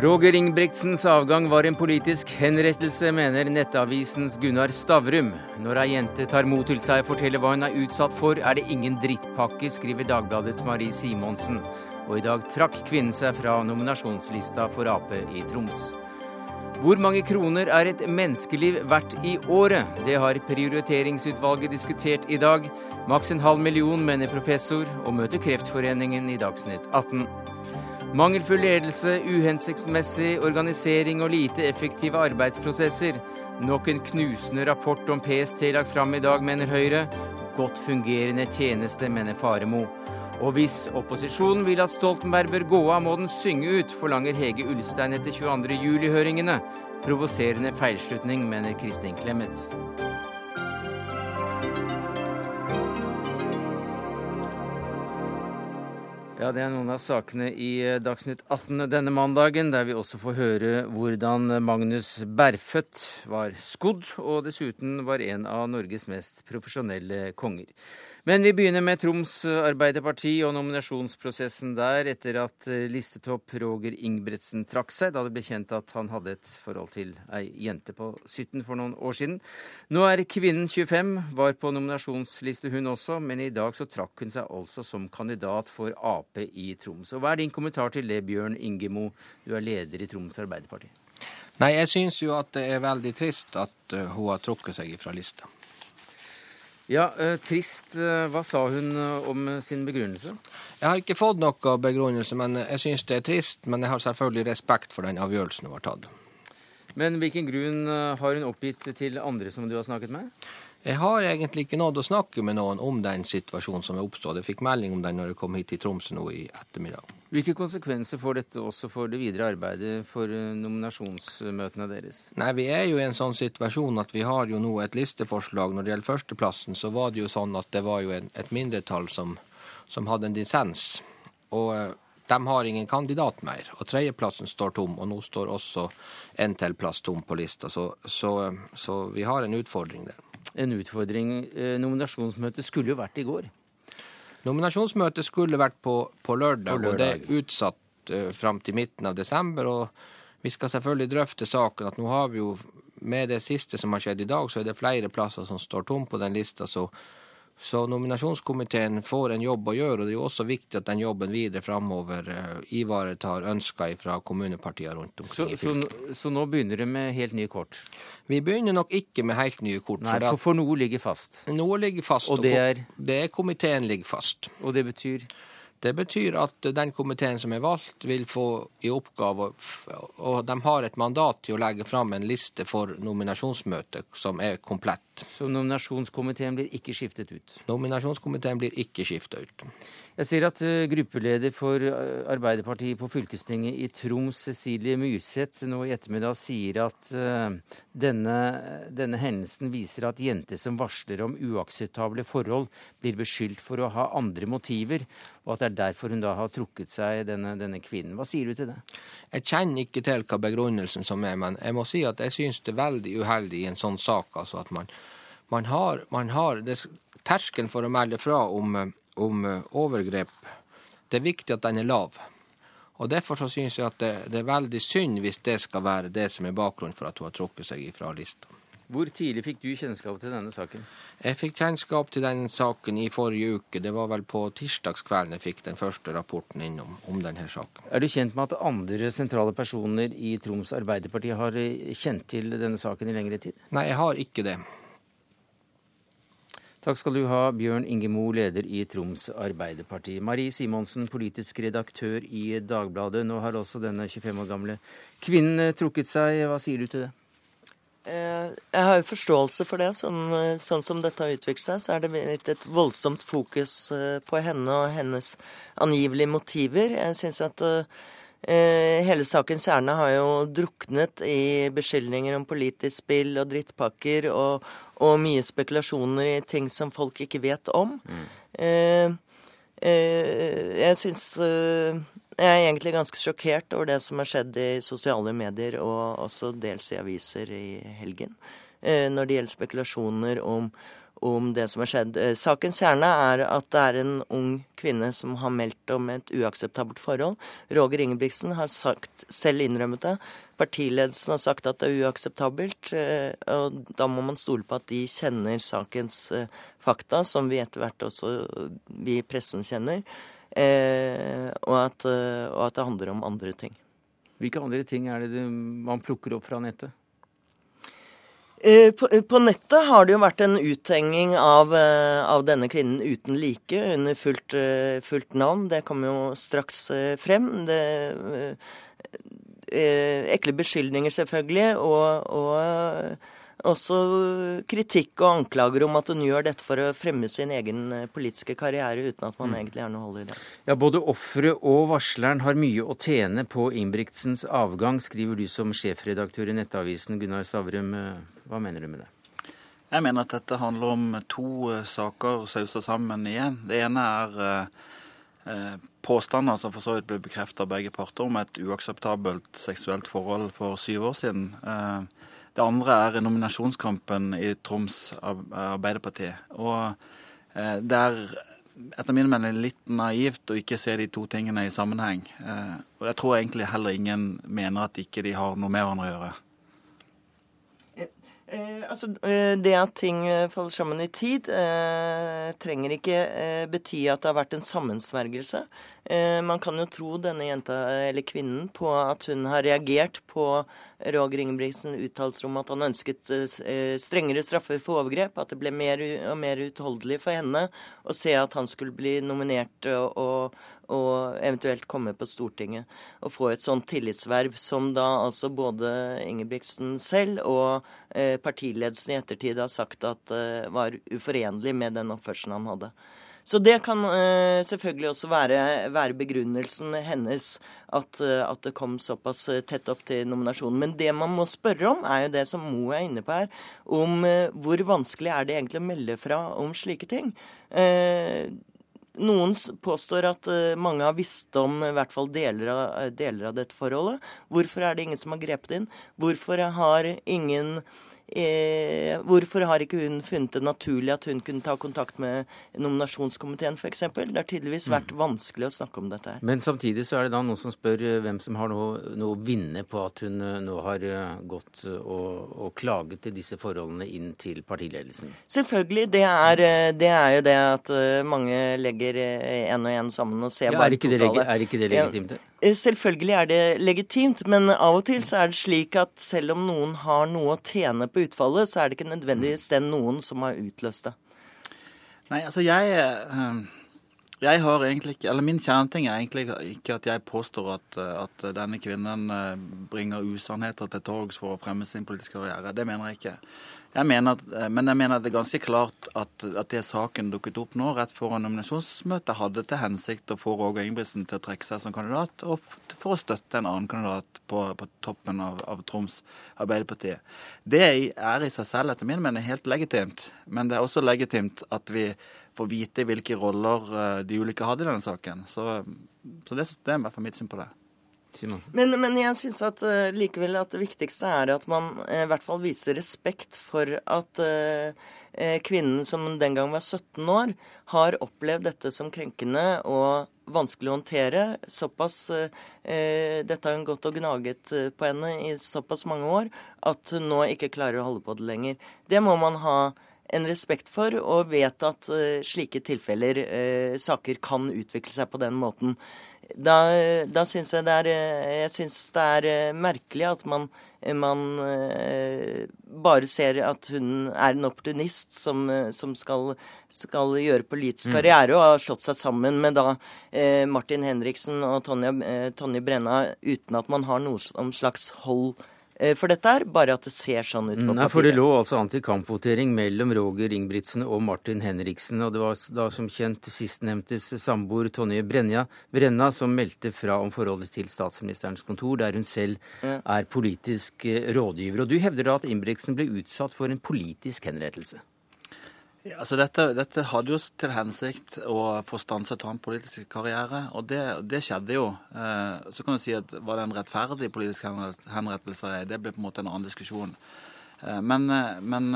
Roger Ingebrigtsens avgang var en politisk henrettelse, mener Nettavisens Gunnar Stavrum. Når ei jente tar mot til seg og forteller hva hun er utsatt for, er det ingen drittpakke, skriver Dagbladets Marie Simonsen. Og i dag trakk kvinnen seg fra nominasjonslista for Ap i Troms. Hvor mange kroner er et menneskeliv verdt i året? Det har prioriteringsutvalget diskutert i dag. Maks en halv million, mener professor, og møter Kreftforeningen i Dagsnytt 18. Mangelfull ledelse, uhensiktsmessig organisering og lite effektive arbeidsprosesser. Nok en knusende rapport om PST lagt fram i dag, mener Høyre. Godt fungerende tjeneste, mener Faremo. Og hvis opposisjonen vil at Stoltenberg bør gå av, må den synge ut, forlanger Hege Ulstein etter 22. juli-høringene. Provoserende feilslutning, mener Kristin Clemet. Ja, Det er noen av sakene i eh, Dagsnytt 18 denne mandagen, der vi også får høre hvordan Magnus Berfødt var skodd, og dessuten var en av Norges mest profesjonelle konger. Men vi begynner med Troms Arbeiderparti og nominasjonsprosessen der, etter at eh, listetopp Roger Ingebretsen trakk seg da det ble kjent at han hadde et forhold til ei jente på 17 for noen år siden. Nå er kvinnen 25, var på nominasjonsliste hun også, men i dag så trakk hun seg altså som kandidat for Ap i Troms. Og Hva er din kommentar til det, Bjørn Ingemo, du er leder i Troms Arbeiderparti? Nei, jeg syns jo at det er veldig trist at uh, hun har trukket seg fra lista. Ja, eh, Trist. Eh, hva sa hun eh, om sin begrunnelse? Jeg har ikke fått noe begrunnelse, men jeg syns det er trist. Men jeg har selvfølgelig respekt for den avgjørelsen hun har tatt. Men hvilken grunn har hun oppgitt til andre som du har snakket med? Jeg har egentlig ikke nådd å snakke med noen om den situasjonen som er oppstått. Jeg fikk melding om den når jeg kom hit til Tromsø nå i ettermiddag. Hvilke konsekvenser får dette også for det videre arbeidet for eh, nominasjonsmøtene deres? Nei, Vi er jo i en sånn situasjon at vi har jo nå et listeforslag. Når det gjelder førsteplassen, så var det jo sånn at det var jo et mindretall som, som hadde en dissens. Og eh, de har ingen kandidat mer. Og tredjeplassen står tom, og nå står også en til plass tom på lista. Så, så, så vi har en utfordring der en utfordring. Eh, nominasjonsmøtet skulle jo vært i går. Nominasjonsmøtet skulle vært på, på, lørdag, på lørdag, og det er utsatt uh, fram til midten av desember. og Vi skal selvfølgelig drøfte saken. at nå har vi jo Med det siste som har skjedd i dag, så er det flere plasser som står tom på den lista. så så nominasjonskomiteen får en jobb å gjøre, og det er jo også viktig at den jobben videre framover uh, ivaretar ønsker fra kommunepartier rundt omkring så. Så, så, nå begynner det med helt nye kort? Vi begynner nok ikke med helt nye kort. Nei, for, for noe ligger fast? Noe ligger fast. Og det er? Det er komiteen ligger fast. Og det betyr? Det betyr at den komiteen som er valgt, vil få i oppgave Og de har et mandat til å legge fram en liste for nominasjonsmøtet som er komplett. Så nominasjonskomiteen blir ikke skiftet ut? Nominasjonskomiteen blir ikke skiftet ut. Jeg ser at uh, gruppeleder for uh, Arbeiderpartiet på fylkestinget i Troms, Cecilie Myrseth, nå i ettermiddag sier at uh, denne, denne, hendelsen viser at jenter som varsler om uakseptable forhold, blir beskyldt for å ha andre motiver, og at det er derfor hun da har trukket seg, denne, denne kvinnen. Hva sier du til det? Jeg kjenner ikke til hva begrunnelsen som er, men jeg må si at jeg syns det er veldig uheldig i en sånn sak. altså at man man har, man har det, Terskelen for å melde fra om, om, eh, overgrep, det er viktig at den er lav. Og Derfor så syns jeg at det, det, er veldig synd hvis det skal være det som er bakgrunnen for at hun har trukket seg ifra lista. Hvor tidlig fikk du kjennskap til denne saken? Jeg fikk kjennskap til denne saken i forrige uke. Det var vel på tirsdagskvelden jeg fikk den første rapporten innom om denne saken. Er du kjent med at andre sentrale personer i Troms Arbeiderparti har kjent til denne saken i lengre tid? Nei, jeg har ikke det. Takk skal du ha, Bjørn Ingemo, leder i Troms Arbeiderparti. Marie Simonsen, politisk redaktør i Dagbladet. Nå har også denne 25 år gamle kvinnen eh, trukket seg. Hva sier du til det? Eh, jeg har jo forståelse for det. Sånn, eh, sånn, som dette har utviklet seg, så er det blitt et voldsomt fokus på henne og hennes angivelige motiver. Jeg synes at hele sakens kjerne har jo druknet i beskyldninger om politisk spill og drittpakker og, og mye spekulasjoner i ting som folk ikke vet om. Mm. Eh, eh, jeg syns eh, Jeg er egentlig ganske sjokkert over det som har skjedd i sosiale medier og også dels i aviser i helgen. Eh, når det gjelder spekulasjoner om om det som har skjedd. Eh, sakens kjerne er at det er en ung kvinne som har meldt om et uakseptabelt forhold. Roger Ingebrigtsen har sagt, selv innrømmet det. Partiledelsen har sagt at det er uakseptabelt. Eh, og da må man stole på at de kjenner sakens eh, fakta, som vi etter hvert også vi i pressen kjenner. Og at, og at det handler om andre ting. Hvilke andre ting er det man plukker opp fra nettet? Eh, på, på, nettet har det jo vært en uthenging av, eh, av denne kvinnen uten like under fullt, eh, fullt navn. Det kommer jo straks frem. Det, ekle beskyldninger, selvfølgelig, og, og også kritikk og anklager om at hun gjør dette for å fremme sin egen eh, politiske karriere, uten at man mm. egentlig har noe hold i det. Ja, Både offeret og varsleren har mye å tjene på Ingebrigtsens avgang, skriver du som sjefredaktør i Nettavisen, Gunnar Stavrum. Eh, hva mener du med det? Jeg mener at dette handler om to eh, saker sausa sammen igjen. Det ene er eh, påstander som for så vidt ble bekreftet av begge parter om et uakseptabelt seksuelt forhold for syv år siden. Eh, det andre er nominasjonskampen i Troms Arbeiderparti. Og eh, det er etter min mening litt naivt å ikke se de to tingene i sammenheng. Eh, og jeg tror egentlig heller ingen mener at ikke de har noe med hverandre å gjøre. Eh, altså, eh, det at ting eh, faller sammen i tid, eh, trenger ikke eh, bety at det har vært en sammensvergelse. Eh, man kan jo tro denne jenta, eller kvinnen, på at hun har reagert på Roger Ingebrigtsen uttalelser om at han ønsket strengere straffer for overgrep. At det ble mer og mer utholdelig for henne å se at han skulle bli nominert og, og, og eventuelt komme på Stortinget og få et sånt tillitsverv som da altså både Ingebrigtsen selv og eh, partiledelsen i ettertid har sagt at eh, var uforenlig med den oppførselen han hadde. Så det kan eh, selvfølgelig også være, være begrunnelsen hennes at, eh, at, det kom såpass tett opp til nominasjonen. Men det man må spørre om, er jo det som Mo er inne på her, om hvor vanskelig er det egentlig å melde fra om slike ting. Eh, noen påstår at uh, mange har visst om i hvert fall deler av, deler av, dette forholdet. Hvorfor er det ingen som har grepet inn? Hvorfor har ingen Eh, hvorfor har ikke hun funnet det naturlig at hun kunne ta kontakt med nominasjonskomiteen f.eks.? Det har tydeligvis mm. vært vanskelig å snakke om dette her. Men samtidig så er det da noen som spør eh, hvem som har noe, noe å vinne på at hun eh, nå har gått og, og klaget til disse forholdene inn til partiledelsen? Selvfølgelig. Det er, det er jo det at mange legger én og én sammen og ser ja, bare totallet. Er ikke det legitimt? Eh, selvfølgelig er det legitimt, men av og til så er det slik at selv om noen har noe å tjene på utfallet, så er det ikke nødvendigvis den noen som har utløst det. Nei, altså jeg, eh, jeg har egentlig ikke Eller min kjerneting er egentlig ikke at jeg påstår at, at denne kvinnen eh, bringer usannheter til torgs for å fremme sin politiske karriere. Det mener jeg ikke. Jeg mener, eh, men jeg mener det er ganske klart at, at det saken dukket opp nå, rett foran nominasjonsmøtet, hadde til hensikt å få Roger Ingebrigtsen til å trekke seg som kandidat, og for å støtte en annen kandidat på, på toppen av, av, Troms Arbeiderparti. Det er i seg selv etter min mening helt legitimt, men det er også legitimt at vi får vite hvilke roller eh, de ulike hadde i denne saken. Så, så det, det er i hvert fall mitt syn på det. Men, men, jeg syns at uh, likevel at det viktigste er at man uh, i hvert fall viser respekt for at uh, kvinnen som den gang var 17 år, har opplevd dette som krenkende og vanskelig å håndtere. Såpass Dette har hun gått og gnaget på henne i såpass mange år at hun nå ikke klarer å holde på det lenger. Det må man ha en respekt for, og vet at slike tilfeller, saker, kan utvikle seg på den måten da, da syns jeg det er Jeg syns det er eh, merkelig at man, man eh, bare ser at hun er en opportunist som, eh, som skal, skal, gjøre politisk mm. karriere, og har slått seg sammen med da Martin Henriksen og Tonje, Tonje Brenna uten at man har noe slags hold Eh, for dette her, bare at det ser sånn ut på papiret. Nei, for Det lå altså antikampvotering mellom Roger Ingebrigtsen og Martin Henriksen. Og det var da som kjent sistnevntes samboer Tonje Brenna, Brenna som meldte fra om forholdet til statsministerens kontor, der hun selv er politisk eh, rådgiver. Og du hevder da at Ingebrigtsen ble utsatt for en politisk henrettelse? Ja, altså dette, dette, hadde jo til hensikt å få stanset hans politiske karriere, og det, det skjedde jo. Eh, så kan du si at var det en rettferdig politisk henrettelse? Det ble på en måte en annen diskusjon. Eh, men, eh, men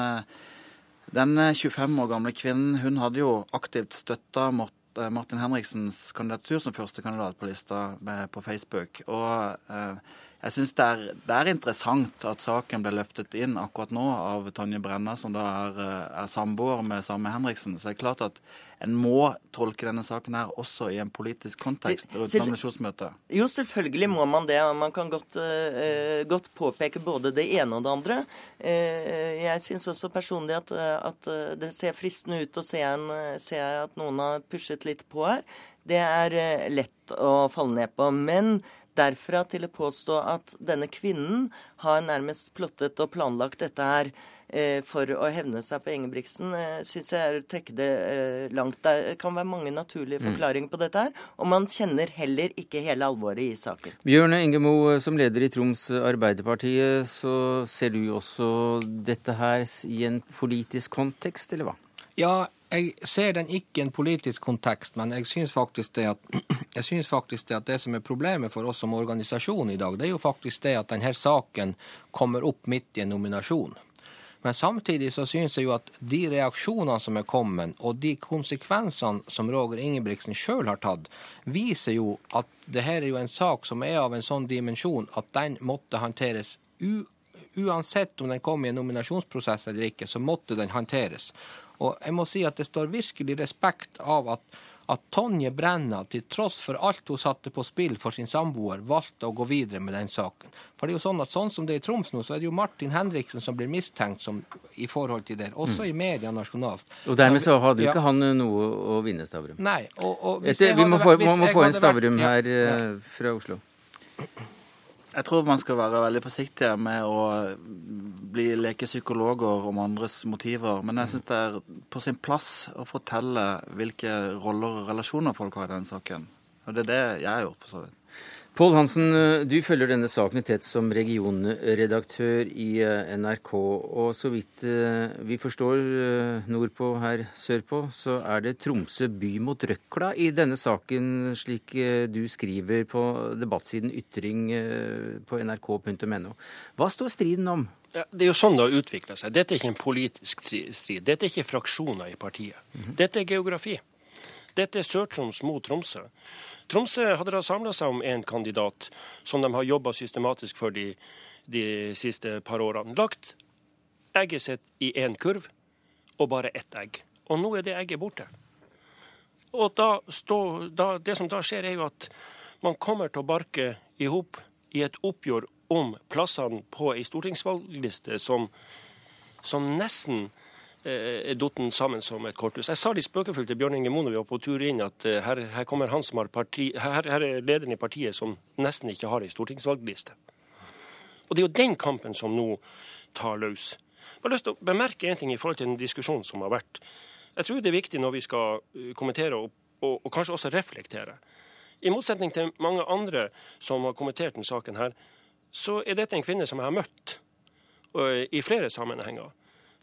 denne 25 år gamle kvinnen hun hadde jo aktivt støtta Martin Henriksens kandidatur som førstekandidat på lista på Facebook. Og eh, jeg syns det, det, er interessant at saken ble løftet inn akkurat nå av Tonje Brenna, som da er, eh, er samboer med samme Henriksen. Så det er klart at en må tolke denne saken her også i en politisk kontekst rundt nominasjonsmøtet. Jo, selvfølgelig må man det. Man kan godt, uh, godt, påpeke både det ene og det andre. Uh, jeg syns også personlig at, at, det ser fristende ut å se, en, se at noen har pushet litt på her. Det er lett å falle ned på. Men Derfra til å påstå at denne kvinnen har nærmest plottet og planlagt dette her eh, for å hevne seg på Ingebrigtsen, eh, syns jeg er å trekke det eh, langt. Det kan være mange naturlige mm. forklaringer på dette her, og man kjenner heller ikke hele alvoret i saken. Bjørne Ingemo, som leder i Troms Arbeiderpartiet, så ser du også dette her i en politisk kontekst, eller hva? Ja, jeg ser den ikke i en politisk kontekst, men jeg syns faktisk, faktisk det at det som er problemet for oss som organisasjon i dag, det er jo faktisk det at denne saken kommer opp midt i en nominasjon. Men samtidig så syns jeg jo at de reaksjonene som er kommet, og de konsekvensene som Roger Ingebrigtsen sjøl har tatt, viser jo at det her er jo en sak som er av en sånn dimensjon at den måtte håndteres uansett om den kom i en nominasjonsprosess eller ikke, så måtte den håndteres. Og jeg må si at det står virkelig respekt av at, at Tonje Brenna, til tross for alt hun satte på spill for sin samboer, valgte å gå videre med den saken. For det er jo sånn at sånn som det er i Troms nå, så er det jo Martin Henriksen som blir mistenkt som, i forhold til det, også mm. i media nasjonalt. Og dermed så hadde jo ja. ikke han noe å vinne, Stavrum. Nei. Og, og Etter, vi må få, må, må få en Stavrum vært, her ja. Eh, fra Oslo. Jeg tror man skal være veldig forsiktig med å bli lekepsykologer om andres motiver. Men jeg syns det er på sin plass å fortelle hvilke roller og relasjoner folk har i den saken. Og det er det jeg har gjort, for så vidt. Pål Hansen, du følger denne saken tett som regionredaktør i eh, NRK. Og så vidt eh, vi forstår eh, nordpå her sørpå, så er det Tromsø by mot røkla i denne saken, slik du skriver på debattsiden Ytring på nrk.no. Hva står striden om? Ja, det er jo sånn det har utvikla seg. Dette er ikke en politisk strid. Dette er ikke fraksjoner i partiet. -hmm. Dette er geografi. Dette er Sør-Troms mot Tromsø. Tromsø hadde da samla seg om en kandidat som de har jobba systematisk for de, de, siste par årene. Lagt egget sitt i én kurv, og bare ett egg. Og nå er det egget borte. Og da stå, da, Det som da skjer, er jo at man kommer til å barke i hop i et oppgjør om plassene på ei stortingsvalgliste som, som nesten datt sammen som et korthus. Jeg sa litt spøkefullt til Bjørn Inge Moe vi var på tur inn, at eh, her, her kommer han som har parti, her, her, er lederen i partiet som nesten ikke har ei stortingsvalgliste. Og det er jo den kampen som nå tar løs. Jeg har lyst til å bemerke en ting i forhold til den diskusjonen som har vært. Jeg tror det er viktig når vi skal eh, kommentere og, og, og kanskje også reflektere. I motsetning til mange andre som har kommentert denne saken her, så er dette en kvinne som jeg har møtt i flere sammenhenger.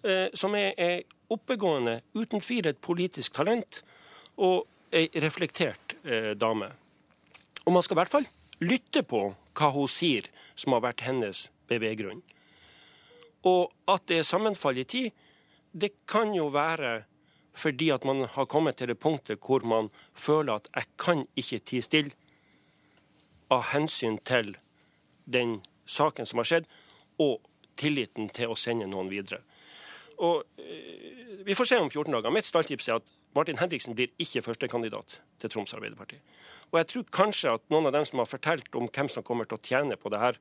Eh, som er er oppegående, uten tvil et politisk talent, og ei reflektert eh, dame. Og man skal i hvert fall lytte på hva hun sier som har vært hennes beveggrunn. Og at det er sammenfall i tid, det kan jo være fordi at man har kommet til det punktet hvor man føler at jeg kan ikke tie stille av hensyn til den saken som har skjedd, og tilliten til å sende noen videre. Og eh, Vi får se om 14 dager. Mitt stalltips er at Martin Henriksen blir ikke førstekandidat til Troms Arbeiderparti. Og jeg tror kanskje at noen av dem som har fortalt om hvem som kommer til å tjene på det her,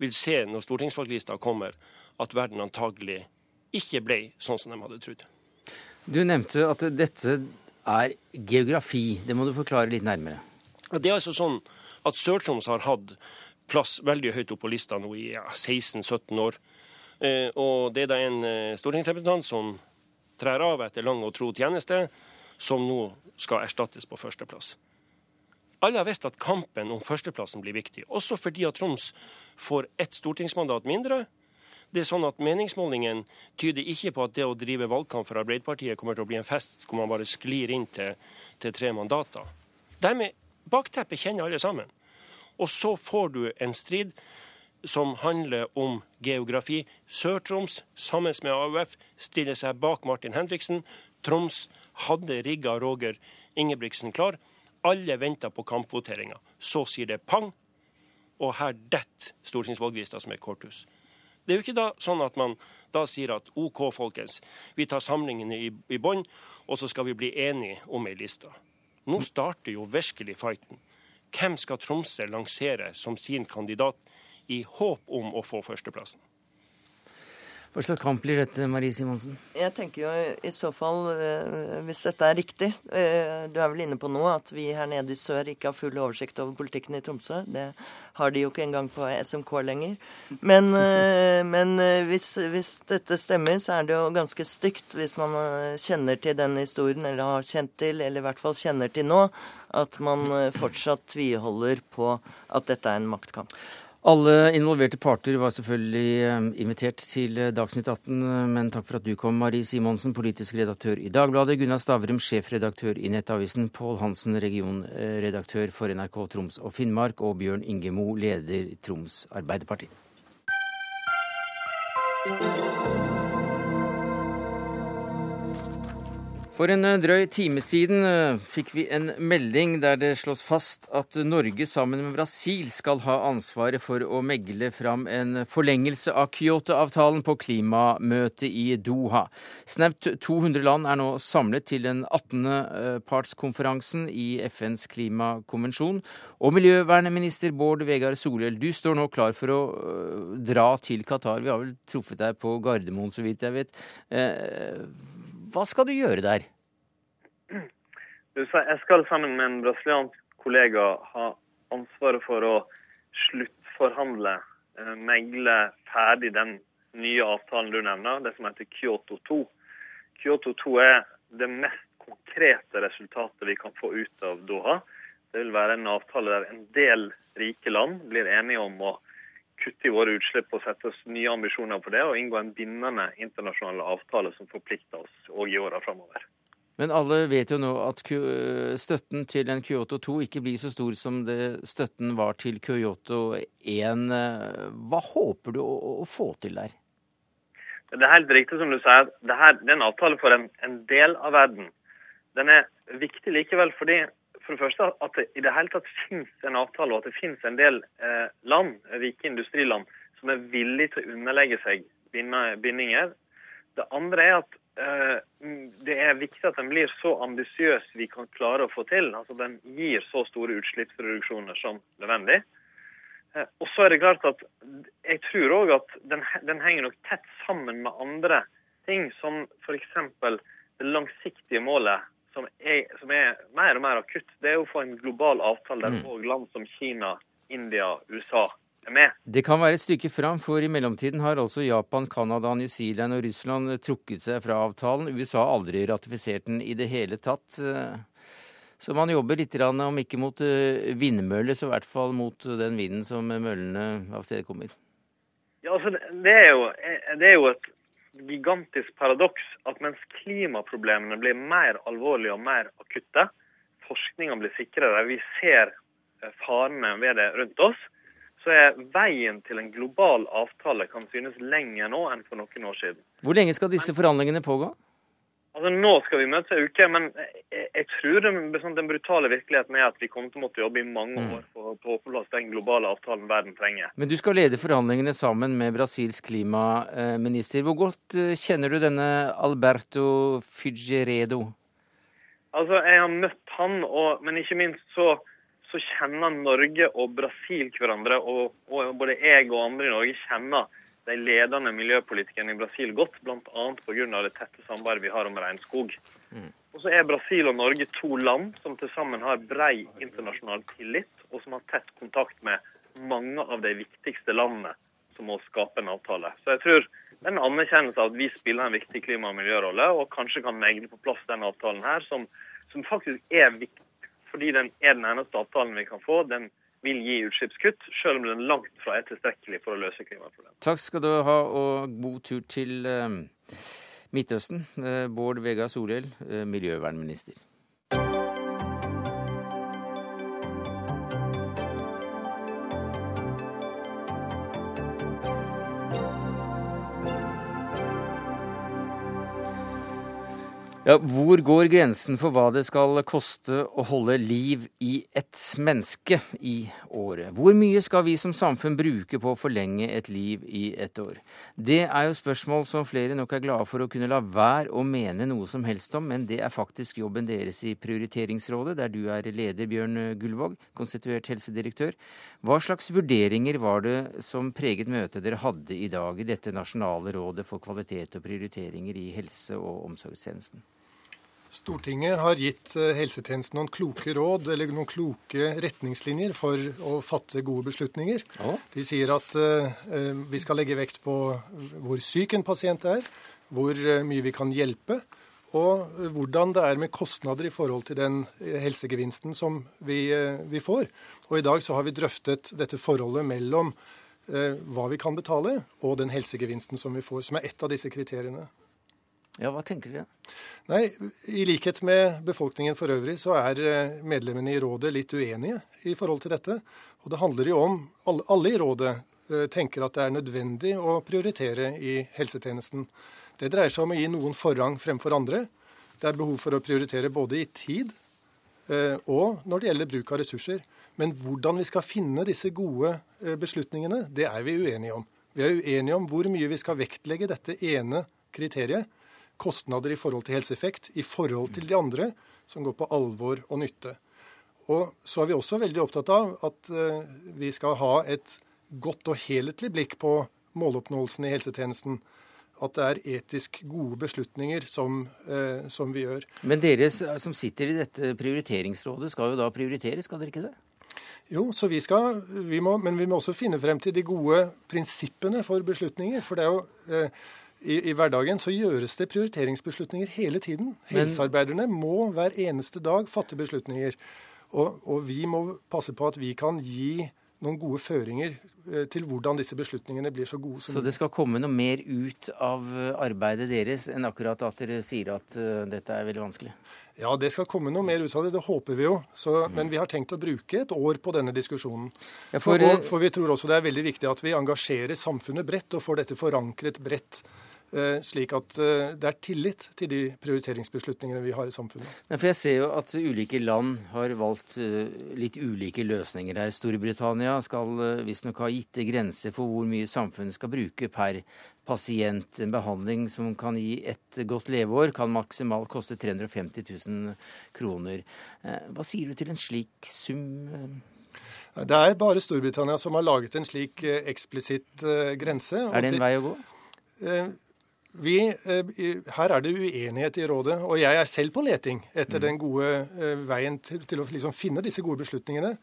vil se når stortingsvalglista kommer, at verden antagelig ikke ble sånn som de hadde trodd. Du nevnte at dette er geografi. Det må du forklare litt nærmere. Det er altså sånn at Sør-Troms har hatt plass veldig høyt opp på lista nå i ja, 16-17 år. Eh, og det er da en eh, stortingsrepresentant som trær av etter lang og tro tjeneste, som nå skal erstattes på førsteplass. Alle har visst at kampen om førsteplassen blir viktig, også fordi at Troms får ett stortingsmandat mindre. Det er sånn at Meningsmålingen tyder ikke på at det å drive valgkamp for Arbeiderpartiet kommer til å bli en fest hvor man bare sklir inn til, til tre mandater. Dermed bakteppet kjenner alle sammen. Og så får du en strid som handler om geografi. Sør-Troms, sammen med AUF, stiller seg bak Martin Henriksen. Troms hadde rigga Roger Ingebrigtsen klar. Alle venta på kampvoteringa. Så sier det pang, og her detter stortingsvalglista som et korthus. Det er jo ikke da sånn at man da sier at OK, folkens, vi tar samlingene i, i bånn, og så skal vi bli enige om ei liste. Nå starter jo virkelig fighten. Hvem skal Tromsø lansere som sin kandidat i håp om å få førsteplassen? Hva slags kamp blir dette, Marie Simonsen? Jeg tenker jo i så fall, eh, hvis dette er riktig eh, Du er vel inne på nå at vi her nede i sør ikke har full oversikt over politikken i Tromsø. Det har de jo ikke engang på SMK lenger. Men, eh, men hvis, hvis, dette stemmer, så er det jo ganske stygt hvis man kjenner til den historien, eller har kjent til, eller i hvert fall kjenner til nå, at man fortsatt tviholder på at dette er en maktkamp. Alle involverte parter var selvfølgelig eh, invitert til eh, Dagsnytt 18, eh, men takk for at du kom, Marie Simonsen, politisk redaktør i Dagbladet, Gunnar Stavrum, sjefredaktør i Nettavisen, Pål Hansen, regionredaktør for NRK Troms og Finnmark, og Bjørn Ingemo, leder Troms Arbeiderparti. For en eh, drøy time siden eh, fikk vi en melding der det slås fast at Norge sammen med Brasil skal ha ansvaret for å megle fram en forlengelse av Kyoto-avtalen på klimamøtet i Doha. Snaut 200 land er nå samlet til den 18. Eh, partskonferansen i FNs klimakonvensjon. Og miljøvernminister Bård Vegar Solhjell, du står nå klar for å dra til Qatar. Vi har vel truffet deg på Gardermoen, så vidt jeg vet. Hva skal du gjøre der? Jeg skal sammen med en brasiliansk kollega ha ansvaret for å sluttforhandle, eh, megle ferdig den nye avtalen du nevner, det som heter Kyoto 2. Kyoto 2 er det mest konkrete resultatet vi kan få ut av Doha. Det vil være en avtale der en del rike land blir enige om å kutte i våre utslipp og sette oss nye ambisjoner på det, og inngå en bindende internasjonal avtale som forplikter oss òg i åra framover. Men alle vet jo nå at støtten til en Kyoto 2 ikke blir så stor som det støtten var til Kyoto 1. Hva håper du å, få til der? Det er helt riktig som du sier. Det, her, det er en avtale for en, en, del av verden. Den er viktig likevel fordi for det første at det i det hele tatt finnes en avtale, og at det finnes en del eh, land, rike industriland, som er villige til å underlegge seg bindinger. Det andre er at eh, det er viktig at den blir så ambisiøs vi kan klare å få til. Altså Den gir så store utslippsreduksjoner som nødvendig. Eh, og så er det klart at jeg tror òg at den, den henger nok tett sammen med andre ting, som f.eks. det langsiktige målet som er, som er, mer og mer akutt, det er å få en global avtale der òg mm. land som Kina, India, USA er med. Det kan være et stykke fram, for i mellomtiden har altså Japan, Canada, New Zealand og Russland trukket seg fra avtalen. USA har aldri ratifisert den i det hele tatt. Så man jobber litt, om ikke mot eh, vindmøller, så i hvert fall mot den vinden som møllene avstedkommer. Ja, altså, det er, jo, det er jo et gigantisk paradoks at mens klimaproblemene blir mer alvorlige og mer akutte, forskninga blir sikrere, vi ser eh, farene ved det rundt oss, så er veien til en global avtale kan synes lenger nå enn for noen år siden. Hvor lenge skal disse forhandlingene pågå? Altså Nå skal vi møtes ei uke, men jeg, jeg tror den, sånn, den, brutale virkeligheten er at vi kommer til å måtte jobbe i mange mm. år for å få på plass den globale avtalen verden trenger. Men du skal lede forhandlingene sammen med Brasils klimaminister. Hvor godt eh, kjenner du denne Alberto Figueredo? Altså, Jeg har møtt han, og, men ikke minst så, så kjenner Norge og Brasil hverandre. Og, og både jeg og andre i Norge kjenner de ledende miljøpolitikerne i Brasil godt, bl.a. pga. det tette samarbeidet vi har om regnskog. Mm. Og så er Brasil og Norge to land som til sammen har brei internasjonal tillit, og som har tett kontakt med mange av de viktigste landene som må skape en avtale. Så jeg tror det er en anerkjennelse av at vi spiller en viktig klima- og miljørolle, og kanskje kan megle på plass den avtalen her, som, som faktisk er viktig fordi den er den eneste avtalen vi kan få. Den vil gi utslippskutt, selv om den langt fra er tilstrekkelig for å løse klimaproblemet. Takk skal du ha, og god tur til uh, Midtøsten. Uh, Bård Vegar Solhjell, uh, miljøvernminister. Ja, hvor går grensen for hva det skal koste å holde liv i et menneske i året? Hvor mye skal vi som samfunn bruke på å forlenge et liv i et år? Det er jo spørsmål som flere nok er glade for å kunne la være å mene noe som helst om, men det er faktisk jobben deres i Prioriteringsrådet, der du er leder, Bjørn Gullvåg, konstituert helsedirektør. Hva slags vurderinger var det som preget møtet dere hadde i dag i dette nasjonale rådet for kvalitet og prioriteringer i helse- og omsorgstjenesten? Stortinget har gitt eh, helsetjenesten noen kloke råd eller noen kloke retningslinjer for å fatte gode beslutninger. Ja. De sier at uh, vi skal legge vekt på hvor syk en pasient er, hvor mye vi kan hjelpe, og hvordan det er med kostnader i forhold til den helsegevinsten som vi, vi får. Og I dag så har vi drøftet dette forholdet mellom hva vi kan betale, og den helsegevinsten som vi får, som er ett av disse kriteriene. Ja, Hva tenker dere? Nei, I likhet med befolkningen for øvrig, så er eh, medlemmene i rådet litt uenige i forhold til dette. Og det handler jo om Alle, alle i rådet uh, tenker at det er nødvendig å prioritere i helsetjenesten. Det dreier seg om å gi noen forrang fremfor andre. Det er behov for å prioritere både i tid uh, og når det gjelder bruk av ressurser. Men hvordan vi skal finne disse gode beslutningene, det er vi uenige om. Vi er uenige om hvor mye vi skal vektlegge dette ene kriteriet kostnader i forhold til helseeffekt i forhold til de andre, som går på alvor og nytte. Og så er vi også veldig opptatt av at uh, vi skal ha et godt og helhetlig blikk på måloppnåelsen i helsetjenesten. At det er etisk gode beslutninger som, uh, som vi gjør. Men dere som sitter i dette prioriteringsrådet skal jo da prioritere, skal dere ikke det? Jo, så vi skal, vi må, men vi må også finne frem til de gode prinsippene for beslutninger. For det er jo uh, i, i, hverdagen så gjøres det prioriteringsbeslutninger hele tiden. Helsearbeiderne må hver eneste dag fatte beslutninger. Og, og, vi må passe på at vi kan gi noen gode føringer eh, til hvordan disse beslutningene blir så gode som Så det skal komme noe mer ut av eh, arbeidet deres enn akkurat at dere sier at uh, dette er veldig vanskelig? Ja, det skal komme noe mer ut av det. Det håper vi jo. Så. Men vi har tenkt å bruke et år på denne diskusjonen. Ja, for, for, for, vi tror også det er veldig viktig at vi engasjerer samfunnet bredt og får dette forankret bredt. Eh, slik at eh, det er tillit til de prioriteringsbeslutningene vi har i samfunnet. for Jeg ser jo at ulike land har valgt eh, litt ulike løsninger her. Storbritannia skal visstnok ha gitte grenser for hvor mye samfunnet skal bruke per pasient. En behandling som kan gi et godt leveår, kan maksimalt koste 350 000 kroner. Hva sier du til en slik sum? Det er bare Storbritannia som har laget en slik eksplisitt grense. Er det en vei å gå? Vi, eh, her er det uenighet i rådet, og jeg er selv på leting etter mm. den gode eh, veien til, til å liksom finne disse gode beslutningene.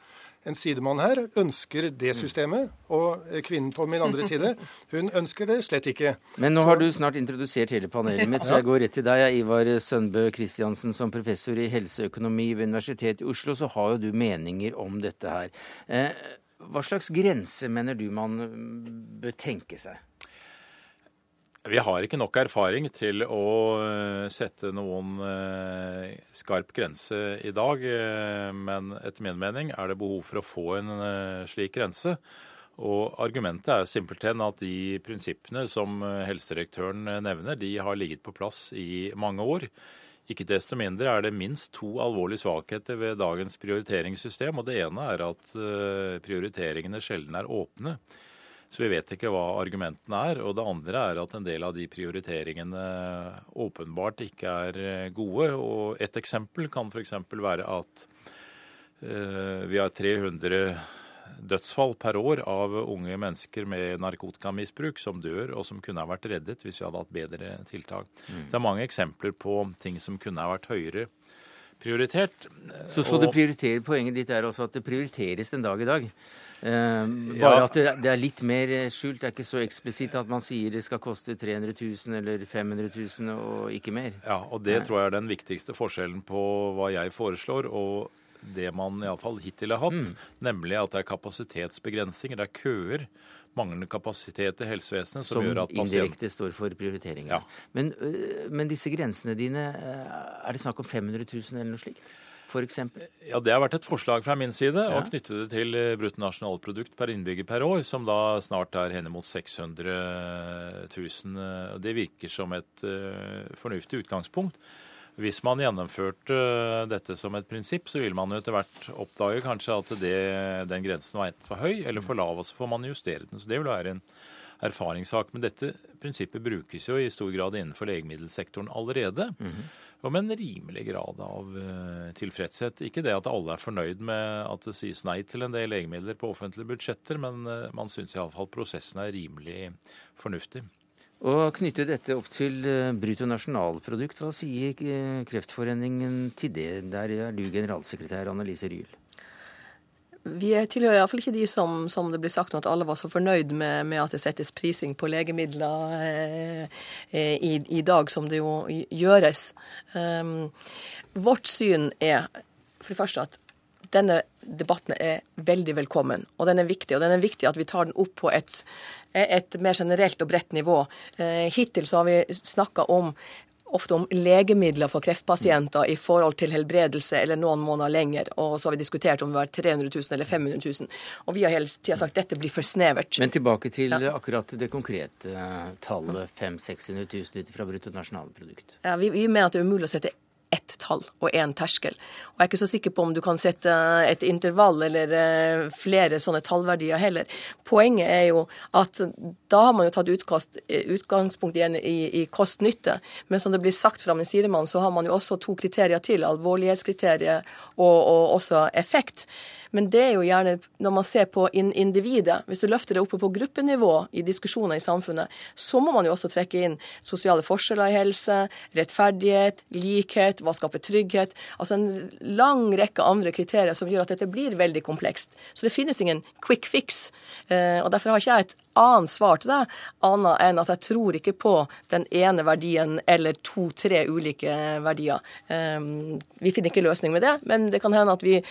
En sidemann her ønsker det mm. systemet, og eh, kvinnen på min andre side hun ønsker det slett ikke. Men nå så... har du snart introdusert hele panelet mitt, så jeg går rett til deg. Ivar Sønbø Kristiansen, som professor i helseøkonomi ved Universitetet i Oslo, så har jo du meninger om dette her. Hva slags grense mener du man bør tenke seg? Vi har ikke nok erfaring til å eh, sette noen eh, skarp grense i dag. Eh, men etter min mening er det behov for å få en slik grense. Og argumentet er simpelthen at de prinsippene som helsedirektøren nevner, de har ligget på plass i mange år. Ikke desto mindre er det minst to alvorlige svakheter ved dagens prioriteringssystem. og Det ene er at prioriteringene sjelden er åpne. Så vi vet ikke hva argumentene er. Og det andre er at en del av de prioriteringene åpenbart ikke er eh, gode. Og et eksempel kan f.eks. være at uh, vi har 300 dødsfall per år av unge mennesker med narkotikamisbruk som dør, og som kunne ha vært reddet hvis vi hadde hatt bedre tiltak. Mm. Det er mange eksempler på ting som kunne ha vært høyere prioritert. Så, så det prioriterer, Poenget ditt er også at det prioriteres den dag i dag? Eh, bare ja. at det, er litt mer skjult. Det er ikke så eksplisitt at man sier det skal koste 300 000 eller 500 000 og ikke mer. Ja, og det Nei. tror jeg er den viktigste forskjellen på hva jeg foreslår og det man iallfall hittil har hatt. Mm. Nemlig at det er kapasitetsbegrensninger, det er køer. Manglende kapasitet i helsevesenet som, som gjør at pasient... indirekte står for prioriteringer. Ja. Men, men disse grensene dine, er det snakk om 500 000 eller noe slikt? f.eks.? Ja, Det har vært et forslag fra min side ja. å knytte det til eh, bruttonasjonalprodukt per innbygger per år, som da snart er henimot 600 000. Det virker som et uh, fornuftig utgangspunkt. Hvis man gjennomførte dette som et prinsipp, så vil man jo etter hvert oppdage kanskje at det, den grensen var enten for høy eller for lav, og så får man justere den. Så det vil være en erfaringssak. Men dette prinsippet brukes jo i stor grad innenfor legemiddelsektoren allerede. Mm -hmm. Og med en rimelig grad av uh, tilfredshet. Ikke det at alle er fornøyd med at det sies nei til en del legemidler på offentlige budsjetter, men uh, man syns iallfall prosessen er rimelig fornuftig. Og knytte dette opp til bruttonasjonalprodukt, hva sier Kreftforeningen til det? Der er du generalsekretær Annelise Ryel. Vi tilhører iallfall ikke de som, som det blir sagt at alle var så fornøyd med, med at det settes prising på legemidler eh, i, i, dag som det jo gjøres. Um, vårt syn er for det første at denne debatten er veldig velkommen, og den er viktig. Og den er viktig at vi tar den opp på et, et mer generelt og bredt nivå. Eh, hittil så har vi snakka om ofte om legemidler for kreftpasienter i forhold til helbredelse eller noen måneder lenger. Og så har vi diskutert om det var 300 000 eller 500 000. Og vi har hele tida sagt at dette blir for snevert. Men tilbake til ja. akkurat det konkrete eh, tallet 500 000-600 000 ut fra bruttonasjonalprodukt. Ja, vi, vi mener at det er umulig å sette ett tall og én terskel. Og Jeg er ikke så sikker på om du kan sette et intervall eller eh, flere sånne tallverdier heller. Poenget er jo at da har man jo tatt utkast, eh, utgangspunkt igjen i, i kost-nytte. Men som det blir sagt fra min sidemann, så har man jo også to kriterier til. Alvorlighetskriteriet og, og også effekt. Men det er jo gjerne når man ser på individet. Hvis du løfter det oppe på gruppenivå i diskusjoner i samfunnet, så må man jo også trekke inn sosiale forskjeller i helse, rettferdighet, likhet, hva skaper trygghet. Altså en lang rekke andre kriterier som gjør at dette blir veldig komplekst. Så det finnes ingen quick fix. Eh, og derfor har ikke jeg et annet svar til deg, annet enn at jeg tror ikke på den ene verdien eller to-tre ulike verdier. Eh, vi finner ikke løsning med det, men det kan hende at vi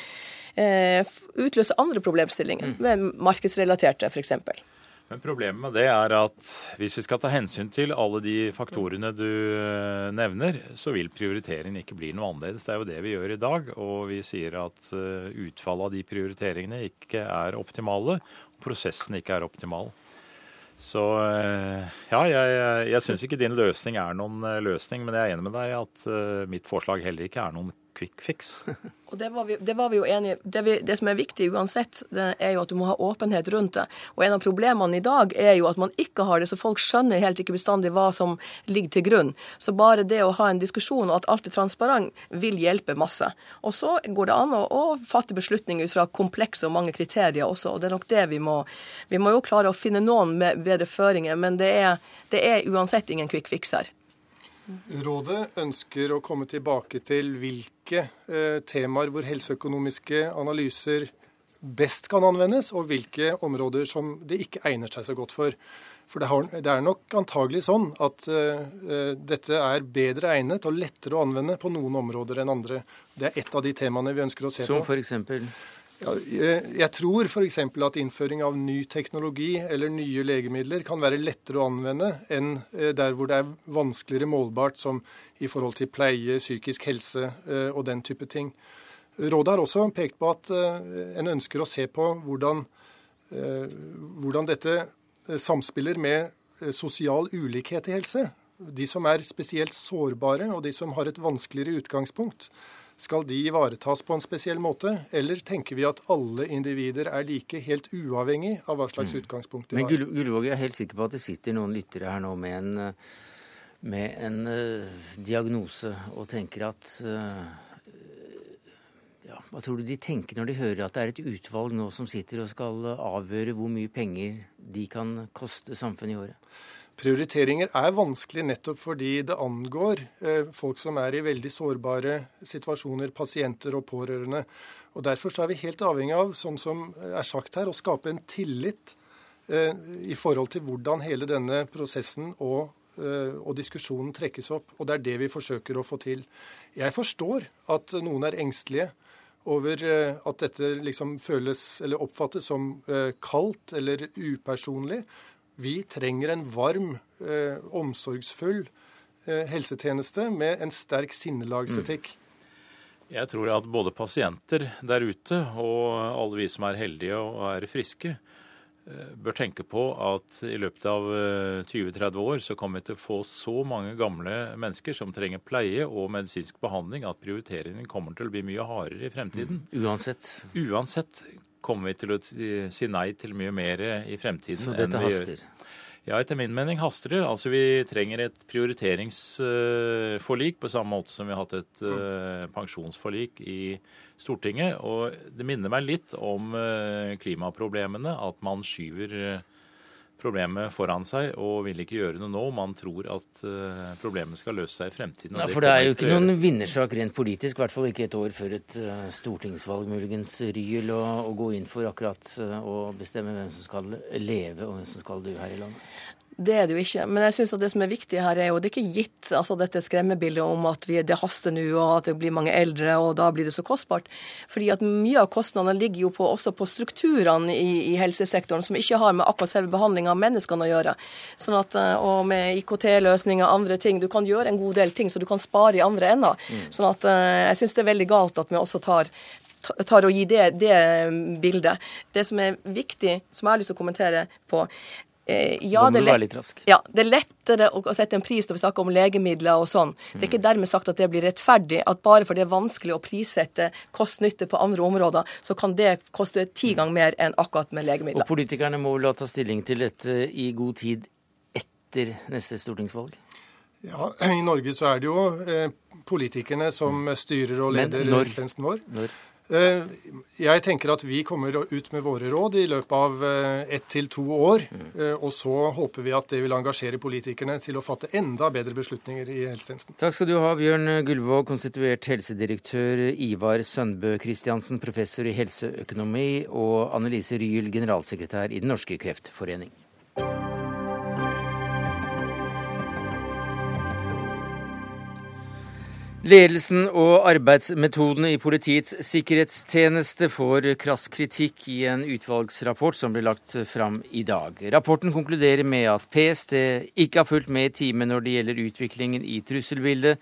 utløse andre problemstillinger, mm. med markedsrelaterte f.eks. Men Problemet med det er at hvis vi skal ta hensyn til alle de faktorene du eh, nevner, så vil prioriteringen ikke bli noe annerledes. Det er jo det vi gjør i dag. Og vi sier at eh, utfallet av de prioriteringene ikke er optimale. Og prosessen ikke er optimal. Så ja, jeg, jeg syns ikke din løsning er noen løsning, men jeg er enig med deg at mitt forslag heller ikke er noen quick fix. Og det var, vi, det var vi, jo enige det, vi, det som er viktig uansett, det er jo at du må ha åpenhet rundt det. Og en av problemene i dag er jo at man ikke har det, så folk skjønner helt ikke bestandig hva som ligger til grunn. Så bare det å ha en diskusjon og at alt er transparent, vil hjelpe masse. Og så går det an å, å fatte beslutninger ut fra komplekse og mange kriterier også, og det er nok det vi må Vi må jo klare å finne noen med bedre føringer, men det er, det er uansett ingen quick fix her. Rådet ønsker å komme tilbake til hvilke eh, temaer hvor helseøkonomiske analyser best kan anvendes, og hvilke områder som det ikke egner seg så godt for. For det, har, det er nok antagelig sånn at uh, dette er bedre egnet og lettere å anvende på noen områder enn andre. Det er ett av de temaene vi ønsker å se Som på. Som for eksempel? Ja, jeg tror f.eks. at innføring av ny teknologi eller nye legemidler kan være lettere å anvende enn eh, der hvor det er vanskeligere målbart, som i forhold til pleie, psykisk helse eh, og den type ting. Rådet har også pekt på at eh, en ønsker å se på hvordan, hvordan dette samspiller med sosial ulikhet i helse. De som er spesielt sårbare, og de som har et vanskeligere utgangspunkt. Skal de ivaretas på en spesiell måte, eller tenker vi at alle individer er like, helt uavhengig av hva slags mm. utgangspunkt de har? Men Gullvåg, jeg er helt sikker på at det sitter noen lyttere her nå med en, med en uh, diagnose og tenker at uh, ja, Hva tror du de tenker når de hører at det er et utvalg nå som sitter og skal avgjøre hvor mye penger de kan koste samfunnet i året? Prioriteringer er vanskelig nettopp fordi det angår eh, folk som er i veldig sårbare situasjoner, pasienter og pårørende. Og Derfor er vi helt avhengig av, sånn som er sagt her, å skape en tillit eh, i forhold til hvordan hele denne prosessen og, eh, og diskusjonen trekkes opp. Og det er det vi forsøker å få til. Jeg forstår at noen er engstelige over at dette liksom føles eller oppfattes som kaldt eller upersonlig. Vi trenger en varm, eh, omsorgsfull eh, helsetjeneste med en sterk sinnelagsetikk. Mm. Jeg tror at både pasienter der ute og alle vi som er heldige og er friske, eh, bør tenke på at i løpet av 20-30 år så kommer vi til å få så mange gamle mennesker som trenger pleie og medisinsk behandling at prioriteringen kommer til å bli mye hardere i fremtiden. Mm. Uansett. Uansett kommer vi til å si nei til mye mer i fremtiden. Så dette haster? Ja, etter min mening haster det. Altså, Vi trenger et prioriteringsforlik på samme måte som vi har hatt et uh, pensjonsforlik i Stortinget. Og det minner meg litt om uh, klimaproblemene, at man skyver uh, problemet foran seg og vil ikke gjøre noe nå. Man tror at uh, problemet skal løse seg i fremtiden. Ja, for det, er jo ikke noen vinnersak rent politisk, i hvert fall ikke et år før et uh, stortingsvalg muligens ryel, å gå inn for akkurat uh, å bestemme hvem som skal leve og hvem som skal dø her i landet. Det er det jo ikke. Men jeg synes at det som er viktig her, er jo det er ikke gitt altså dette skremmebildet om at vi, det haster nå, og at det blir mange eldre, og da blir det så kostbart. Fordi at mye av kostnadene ligger jo på, også på strukturene i, i, helsesektoren, som ikke har med akkurat selve behandlinga av menneskene å gjøre. Sånn at, eh, og med IKT-løsninger og andre ting. Du kan gjøre en god del ting så du kan spare i andre enda. Mm. Sånn at eh, jeg syns det er veldig galt at vi også tar tar og gi det, det, bildet. Det som er viktig, som jeg har lyst til å kommentere på, ja, det er, lett, ja, det er lettere å, sette en pris når vi snakker om legemidler og sånn. Det er ikke dermed sagt at det blir rettferdig. At bare fordi det er vanskelig å prissette kost-nytte på andre områder, så kan det koste ti ganger mer enn akkurat med legemidler. Og politikerne må vel ta stilling til dette i god tid etter neste stortingsvalg? Ja, I Norge så er det jo eh, politikerne som styrer og leder helsetjenesten vår. Når? Eh, jeg tenker at vi kommer ut med våre råd i løpet av eh, ett til to år. Eh, og så håper vi at det vil engasjere politikerne til å fatte enda bedre beslutninger i helsetjenesten. Takk skal du ha, Bjørn Gullvåg, konstituert helsedirektør, Ivar Sønbø Christiansen, professor i helseøkonomi, og Annelise Ryel, generalsekretær i Den norske kreftforening. Ledelsen og arbeidsmetodene i Politiets sikkerhetstjeneste får krass kritikk i en utvalgsrapport som ble lagt fram i dag. Rapporten konkluderer med at PST ikke har fulgt med i timen når det gjelder utviklingen i trusselbildet,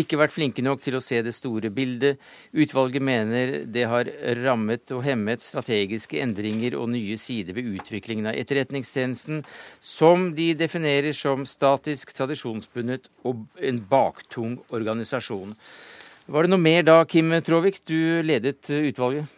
ikke vært flinke nok til å se det store bildet. Utvalget mener det har rammet og hemmet strategiske endringer og nye sider ved utviklingen av Etterretningstjenesten, som de definerer som statisk, tradisjonsbundet og en baktung organisasjon. Var det noe mer da, Kim Tråvik? Du ledet utvalget.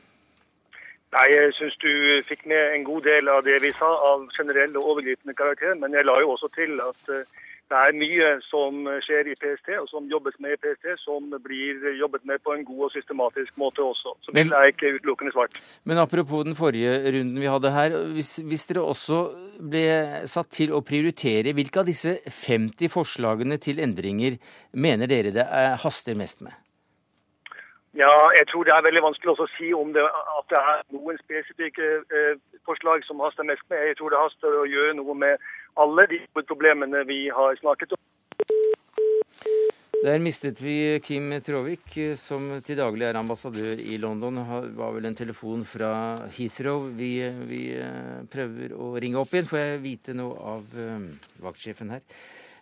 Nei, Jeg syns du fikk med en god del av det vi sa av generell og overgripende karakter. Men jeg la jo også til at uh, det er mye som skjer i PST, og som jobbes med i PST, som blir jobbet med på en god og systematisk måte også. Så det er ikke utelukkende svart. Men apropos den forrige runden vi hadde her. Hvis, hvis, dere også ble satt til å prioritere, hvilke av disse 50 forslagene til endringer mener dere det haster mest med? Ja, jeg tror det er veldig vanskelig å si om det, at det er noen spesifikke eh, forslag som haster mest med. Jeg tror det haster å gjøre noe med alle de problemene vi har snakket om. Der mistet vi Kim Tråvik, som til daglig er ambassadør i London. Det var vel en telefon fra Heathrow. Vi, vi eh, prøver å ringe opp igjen, får jeg vite noe av uh, vaktsjefen her.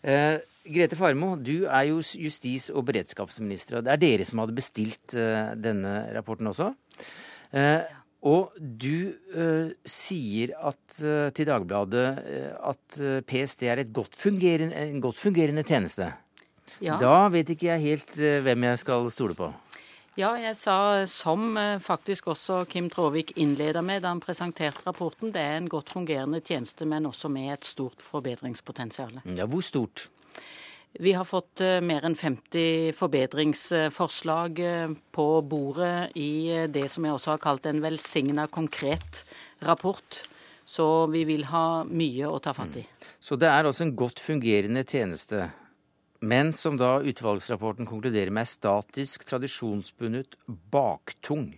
Eh, Grete Farmo, du er jo justis- og beredskapsminister. og Det er dere som hadde bestilt eh, denne rapporten også. Uh, og du uh, sier at, uh, til Dagbladet uh, at PST er godt en godt fungerende tjeneste. Ja. Da vet ikke jeg helt hvem jeg skal stole på. Ja, jeg sa som faktisk også Kim Tråvik innleda med da han presenterte rapporten, det er en godt fungerende tjeneste, men også med et stort forbedringspotensial. Ja, hvor stort? Vi har fått eh, mer enn 50 forbedringsforslag eh, på bordet i eh, det som jeg også har kalt en velsigna konkret rapport. Så vi vil ha mye å ta fatt i. Mm. Så det er altså en godt fungerende tjeneste, men som da utvalgsrapporten konkluderer med er statisk, tradisjonsbundet, baktung.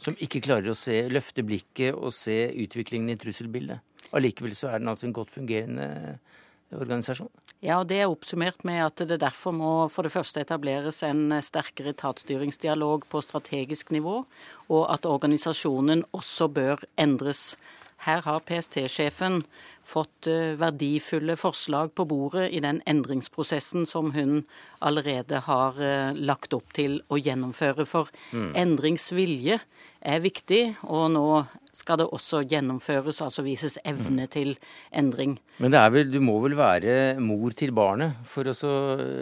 Som ikke klarer å se, løfte blikket og se utviklingen i trusselbildet. Allikevel så er den altså en godt fungerende tjeneste organisasjon? Ja, og Det er oppsummert med at det derfor må for det første etableres en sterkere etatsstyringsdialog på strategisk nivå, og at organisasjonen også bør endres. Her har PST-sjefen fått eh, verdifulle forslag på bordet i den endringsprosessen som hun allerede har eh, lagt opp til å gjennomføre. For mm. endringsvilje er viktig, og nå skal det også gjennomføres, altså vises evne til endring. Men vel, du må vel være mor til barnet for å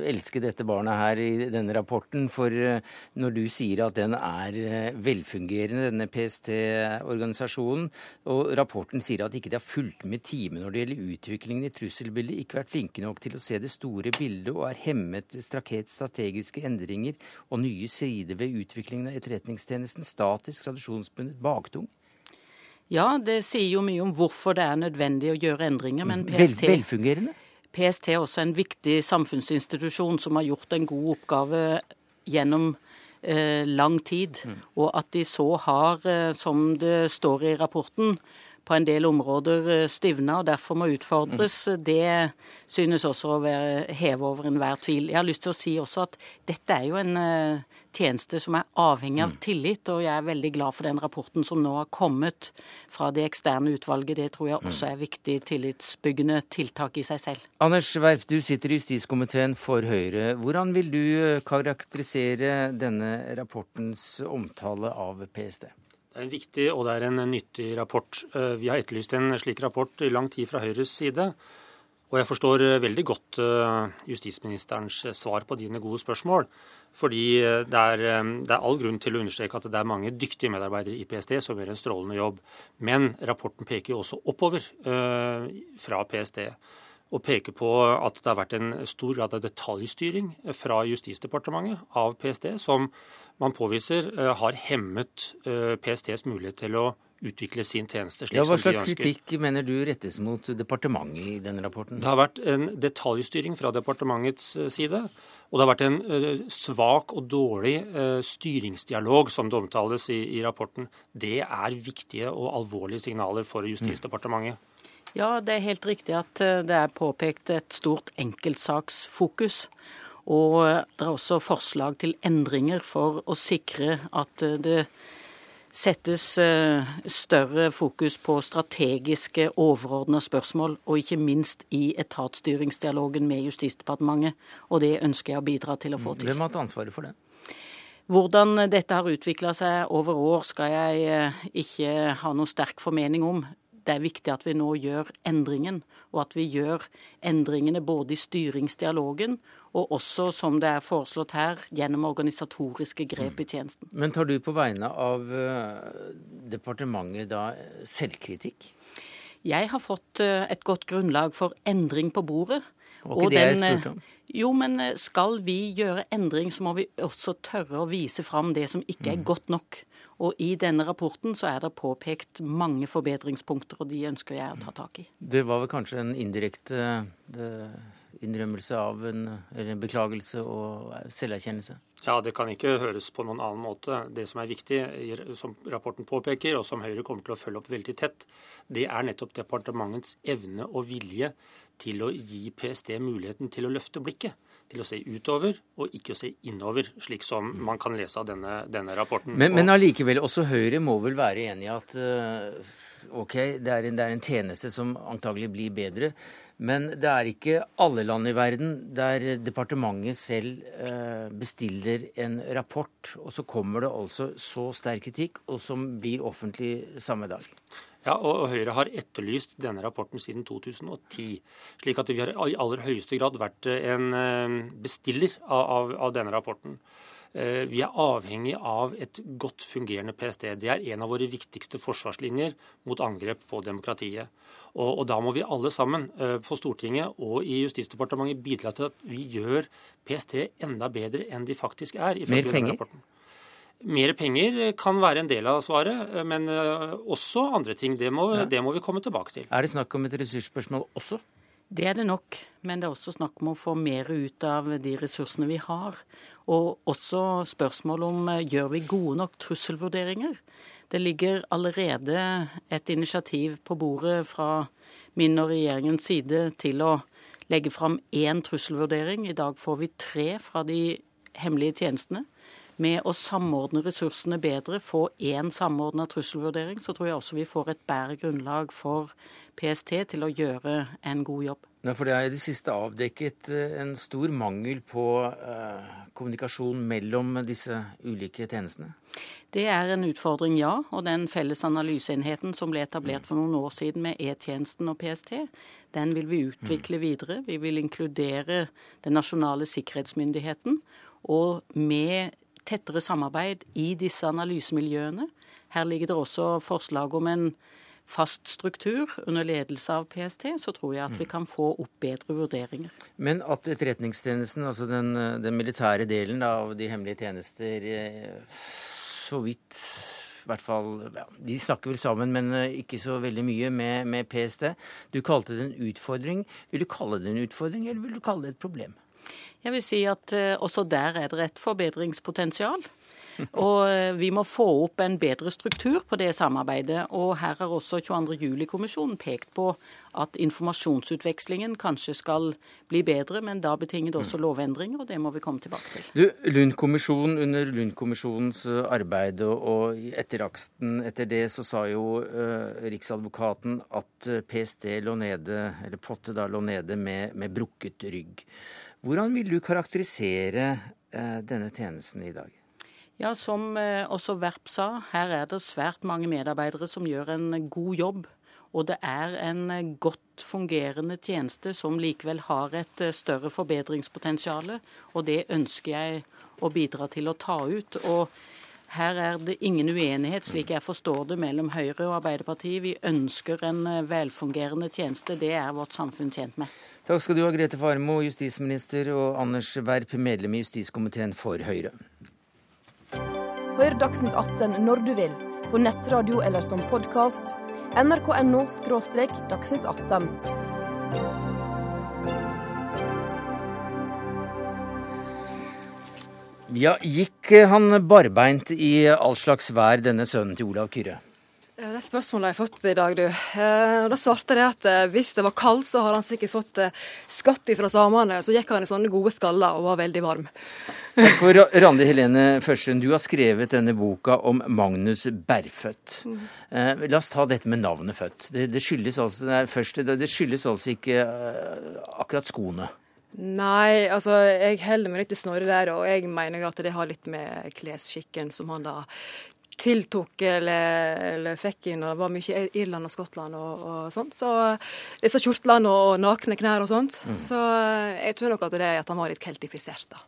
elske dette barnet her i denne rapporten? For eh, når du sier at den er eh, velfungerende, denne PST-organisasjonen, og rapporten sier at ikke de har fulgt med time når det gjelder utviklingen i trusselbildet, ikke vært flinke nok til å se det store bildet og er hemmet strategiske endringer og nye sider ved utviklingen av etterretningstjenesten, statisk, tradisjonsbundet, baktung? Ja, det sier jo mye om hvorfor det er nødvendig å gjøre endringer. Men mm. PST, Vel, velfungerende? PST er også en viktig samfunnsinstitusjon som har gjort en god oppgave gjennom eh, lang tid. Mm. Og at de så har, eh, som det står i rapporten, på en del områder eh, stivna og derfor må utfordres, mm. det synes også å være heve over enhver tvil. Jeg har lyst til å si også at dette er jo en uh, tjeneste som er avhengig av mm. tillit, og jeg er veldig glad for den rapporten som nå har kommet fra det eksterne utvalget. Det tror jeg mm. også er viktig tillitsbyggende tiltak i seg selv. Anders Werp, du sitter i justiskomiteen for Høyre. Hvordan vil du eh, karakterisere denne rapportens omtale av PST? Det er en viktig og det er en nyttig rapport. Eh, vi har etterlyst en slik rapport i lang tid fra Høyres side. Og jeg forstår eh, veldig godt eh, justisministerens svar på dine gode spørsmål. Fordi det er, det er, all grunn til å understreke at det er mange dyktige medarbeidere i PST som gjør en strålende jobb. Men rapporten peker jo også oppover fra PST og peker på at det har vært en stor grad av detaljstyring fra Justisdepartementet av PST, som man påviser eh, har hemmet eh, PSTs mulighet til å utvikle sin tjeneste slik ja, Hva slags kritikk mener du rettes mot departementet i denne rapporten? Det har vært en detaljstyring fra departementets eh, side. Og det har vært en svak og dårlig styringsdialog, som det omtales i, i rapporten. Det er viktige og alvorlige signaler for Justisdepartementet. Ja, det er helt riktig at det er påpekt et stort enkeltsaksfokus. Og det er også forslag til endringer for å sikre at det settes eh, større fokus på strategiske, overordna spørsmål, og ikke minst i etatsstyringsdialogen med Justisdepartementet. Og det ønsker jeg å bidra til å få til. Hvem har hatt ansvaret for det? Hvordan dette har utvikla seg over år, skal jeg eh, ikke ha noe sterk formening om det er viktig at vi nå gjør endringen, og at vi gjør endringene både i styringsdialogen og også, som det er foreslått her, gjennom organisatoriske grep i tjenesten. Men tar du på vegne av eh, departementet da selvkritikk? Jeg har fått eh, et godt grunnlag for endring på bordet. Og ikke det jeg spurte om. Jo, men skal vi gjøre endring, så må vi også tørre å vise fram det som ikke er mm. godt nok. Og i denne rapporten så er det påpekt mange forbedringspunkter, og de ønsker jeg å ta tak i. Det var vel kanskje en indirekte innrømmelse av en, eller en beklagelse og selverkjennelse? Ja, det kan ikke høres på noen annen måte. Det som er viktig, som rapporten påpeker, og som Høyre kommer til å følge opp veldig tett, det er nettopp departementets evne og vilje til å gi PST muligheten til å løfte blikket til å se utover og ikke å se innover, slik som man kan lese av denne, denne rapporten. Men, men allikevel, også Høyre må vel være enig i at uh, ok, det er, en, det er, en, tjeneste som antagelig blir bedre, men det er ikke alle land i verden der departementet selv uh, bestiller en rapport, og så kommer det altså så sterk kritikk, og som blir offentlig samme dag. Ja, og Høyre har etterlyst denne rapporten siden 2010. Slik at vi har i aller høyeste grad vært en eh, bestiller av, av denne rapporten. Eh, vi er avhengig av et godt fungerende PST. Det er en av våre viktigste forsvarslinjer mot angrep på demokratiet. Og, og da må vi alle sammen eh, på Stortinget og i Justisdepartementet bidra til at vi gjør PST enda bedre enn de faktisk er. Mer penger? Rapporten. Mer penger kan være en del av svaret, men eh, også andre ting. Det må, ja. det må, vi komme tilbake til. Er det snakk om et ressursspørsmål også? Det er det nok, men det er også snakk om å få mer ut av de ressursene vi har. Og også spørsmål om eh, gjør vi gode nok trusselvurderinger. Det ligger allerede et initiativ på bordet fra min og regjeringens side til å legge fram én trusselvurdering. I dag får vi tre fra de hemmelige tjenestene. Med å samordne ressursene bedre, få én samordna trusselvurdering, så tror jeg også vi får et bedre grunnlag for PST til å gjøre en god jobb. Ja, for Det er i det siste avdekket eh, en stor mangel på eh, kommunikasjon mellom disse ulike tjenestene? Det er en utfordring, ja. Og den felles analyseenheten som ble etablert for noen år siden med E-tjenesten og PST, den vil vi utvikle mm. videre. Vi vil inkludere den nasjonale sikkerhetsmyndigheten. Og med tettere samarbeid i disse analysemiljøene. Her ligger det også forslag om en fast struktur under ledelse av PST, så tror jeg at vi kan få opp bedre vurderinger. Men at Etterretningstjenesten, altså den, den militære delen av de hemmelige tjenester, eh, så vidt i hvert fall, ja, De snakker vel sammen, men eh, ikke så veldig mye med, med PST. Du kalte det en utfordring. Vil du kalle det en utfordring, eller vil du kalle det et problem? Jeg vil si at uh, også der er det et forbedringspotensial. Og eh, vi må få opp en bedre struktur på det samarbeidet. Og her har også 22. juli-kommisjonen pekt på at informasjonsutvekslingen kanskje skal bli bedre, men da betinger det også mm. lovendringer, og det må vi komme tilbake til. Du, Lund-kommisjonen, Under Lund-kommisjonens eh, arbeid og etter aksten etter det, så sa jo uh, Riksadvokaten at PST lå nede, eller Potte da lå nede med, med brukket rygg. Hvordan vil du karakterisere uh, denne tjenesten i dag? Ja, Som eh, også Verp sa, her er det svært mange medarbeidere som gjør en god jobb. Og det er en eh, godt fungerende tjeneste som likevel har et eh, større forbedringspotensial. Og det ønsker jeg å bidra til å ta ut. Og her er det ingen uenighet, slik jeg forstår det, mellom Høyre og Arbeiderpartiet. Vi ønsker en velfungerende tjeneste. Det er vårt samfunn tjent med. Takk skal du ha, Grete Farmo, justisminister, og Anders Werp, medlem i justiskomiteen for Høyre. Hør Dagsnytt 18 når du vil, på nettradio eller som podkast. nrk.no – dagsnytt 18. Ja, gikk han barbeint i all slags vær, denne sønnen til Olav Kyrre? Det spørsmålet jeg har fått i dag, du. Eh, da svarte det at eh, hvis det var kaldt, så har han sikkert fått eh, skatt fra samene. Så gikk han i sånne gode skaller og var veldig varm. For Randi Helene Førsund, du har skrevet denne boka om Magnus Berfødt. Mm. La oss ta dette med navnet Født. Det, det, skyldes, altså, nei, først, det skyldes altså ikke akkurat skoene. Nei, altså jeg holder meg litt til Snorre der, og jeg mener at det har litt med klesskikken som han da tiltok eller, eller fikk inn. og Det var mye Irland og Skottland og, og sånt. Så disse kjortlene og nakne knær og sånt. Mm. Så jeg tror nok at det er at han var litt keltifisert, da.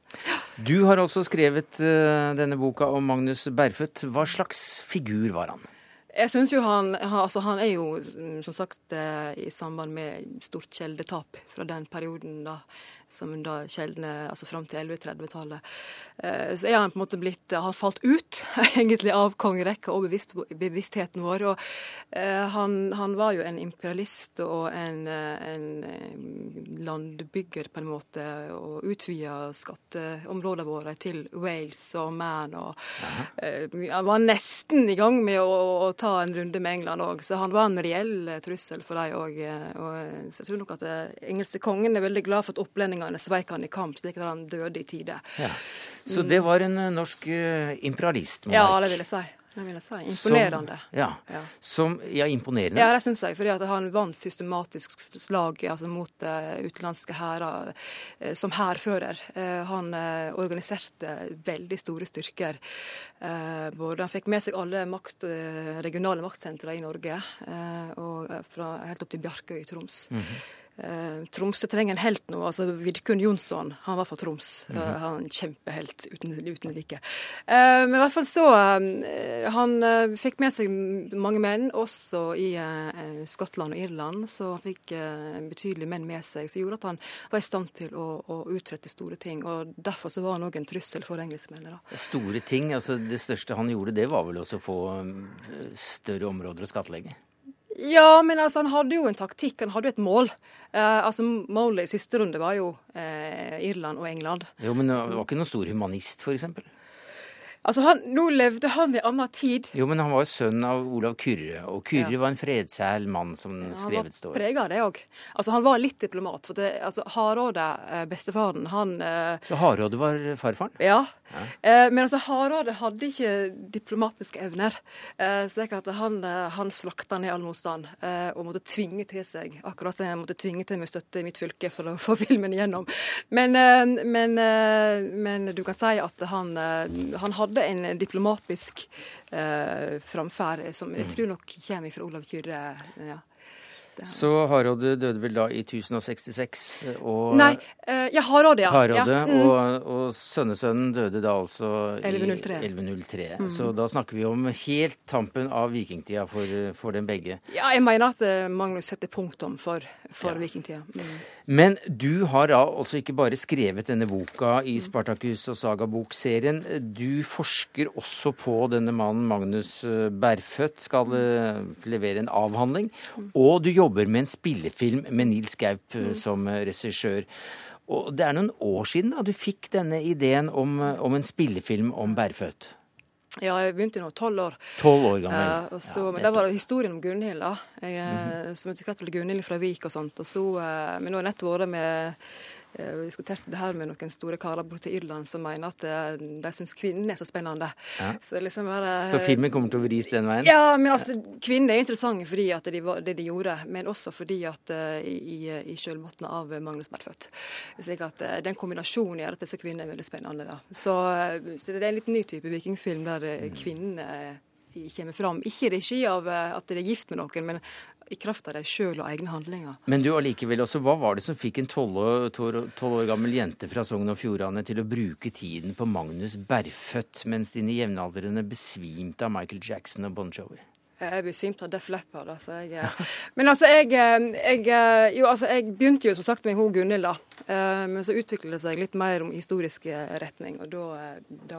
Du har altså skrevet uh, denne boka om Magnus Berfødt. Hva slags figur var han? Jeg syns jo han, altså han er jo som sagt eh, i samband med stort kjeldetap fra den perioden da som da kjeldene altså fram til 1130-tallet. Eh, så er han på en måte blitt har falt ut egentlig av kongerekka og bevisst, bevisstheten vår. og uh, han, han, var jo en imperialist og en, eh, en landbygger, på en måte, og utvida skatteområdene våre til Wales og Man. og Han var nesten i gang med å, å ta en runde med England òg, så han var en reell trussel for dem òg. Så jeg tror nok at engelske kongen er veldig glad for at Vikingene sveik han i kamp, slik at han døde i tide. Ja. Så det var en eh, norsk eh, imperialist? Ja, det vil jeg si. Det vil jeg si. Imponerende. Som, ja. ja. Som, ja, imponerende. Ja, det syns jeg. fordi han vant systematisk slag altså, mot uh, utenlandske hærer uh, som hærfører. Uh, han organiserte veldig store styrker. både Han fikk med seg alle makt, regionale maktsentre i Norge, og fra, helt opp til Bjarkøy i Troms. Mm -hmm. Eh, Tromsø trenger en helt nå. altså Vidkun Jonsson, han var fra Troms. Mm -hmm. Han kjempehelt uten, uten like. Eh, men i hvert fall så Han fikk med seg mange menn, også i Skottland og Irland. Så han fikk betydelige menn med seg, som gjorde at han var i stand til å, å utrette store ting. og Derfor så var han òg en trussel for engelskmennene. Store ting, altså Det største han gjorde, det var vel også å få større områder å skattlegge? Ja, men altså, han hadde jo en taktikk, han hadde jo et mål. Eh, altså, Målet i siste runde var jo eh, Irland og England. Jo, Men han var ikke noen stor humanist, f.eks.? Altså, han, Nå levde han i annen tid. Jo, men han var jo sønn av Olav Kyrre, og Kyrre Ja. var en fredsæl mann, som Han var skrevet står. prega av det òg. Altså, han var litt diplomat. For det, altså, Hardråde, eh, bestefaren, han eh, Så Hardråde var farfaren? Ja. Eh, men altså, Hareide hadde ikke diplomatiske evner. Eh, slik at han, eh, han slakta ned all motstand eh, og måtte tvinge til seg Akkurat som jeg måtte tvinge til meg støtte i mitt fylke for å få filmen igjennom. Men, eh, men, eh, men du kan si at han, han hadde en diplomatisk eh, framferd som jeg tror nok kommer fra Olav Kyrre. Ja. Så Hardråde døde vel da i 1066, og Nei, eh, ja, Hardråde, ja. Hardråde, ja. mm. og, og sønnesønnen døde da altså i 1103. 1103. Mm. Så da snakker vi om helt tampen av vikingtida for, for dem begge. Ja, jeg mener at eh, Magnus setter punktum for, for vikingtida. Mm. Men du har da altså ikke bare skrevet denne boka i Spartacus og Sagabok-serien. Du forsker også på denne mannen Magnus eh, Berfødt, skal levere en avhandling. Og du jobber med en spillefilm med Nils Gaup mm. som eh, regissør. Og det er noen år siden da du fikk denne ideen om, eh, om en spillefilm om bærføtt? Ja, jeg begynte da tolv år. 12 år gammel. Eh, så, ja, men det var historien om Gunhild, da. Jeg, eh, Som etter hvert ble Gunhild fra Vik og sånt. Og så, eh, men nå har jeg nettopp vært med eh, diskuterte det her med noen store karer borte i Irland som mener at eh, de syns kvinnen er så spennende. Ja. Så, liksom bare, Så filmen kommer til å vris den veien? Ja, men altså, kvinner er interessante fordi at de det de gjorde, men også fordi at i, i kjølvannet av Magnus Berfødt. Slik at den kombinasjonen gjør at disse kvinnene er veldig spennende. Da. Så, så det er en litt ny type vikingfilm der uh, kvinnene kommer fram. Ikke i regi av uh, at de er gift med noen, men i kraft av dem sjøl og egne handlinger. Men du allikevel også, hva var det som fikk en tolv år gammel jente fra Sogn og Fjordane til å bruke tiden på Magnus Berfødt, mens dine jevnaldrende besvimte av Michael Jackson og Bon Jovi? Jeg besvimte av Def Leppard. Altså jeg, men altså, jeg, jeg, jo, altså, jeg begynte jo som sagt med hun Gunhild, da. Men så utviklet det seg litt mer om historisk retning, og da, da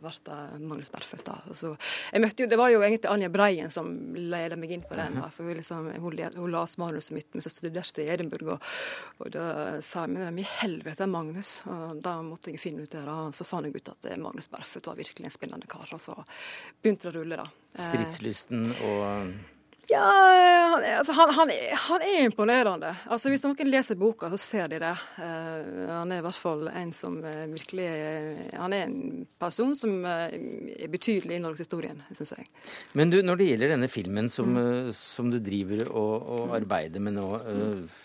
ble det Magnus Berfødt. da. Altså, jeg møtte jo, Det var jo egentlig Anja Breien som ledet meg inn på den. da, for Hun, liksom, hun, hun las manuset mitt mens jeg studerte i Edinburgh, og, og da sa jeg men i helvete er Magnus. Og Da måtte jeg finne ut det. da, Så fant jeg ut at Magnus Berfødt var virkelig en spennende kar. Og så begynte det å rulle, da. Stridslysten og ja, han, altså, han, han, han, er, imponerende. Altså, hvis noen leser boka, så ser de det. Uh, han er i hvert fall en som uh, virkelig Han er en person som uh, er betydelig i norgeshistorien, syns jeg. Men du, når det gjelder denne filmen som, mm. som du driver og, og, arbeider med nå,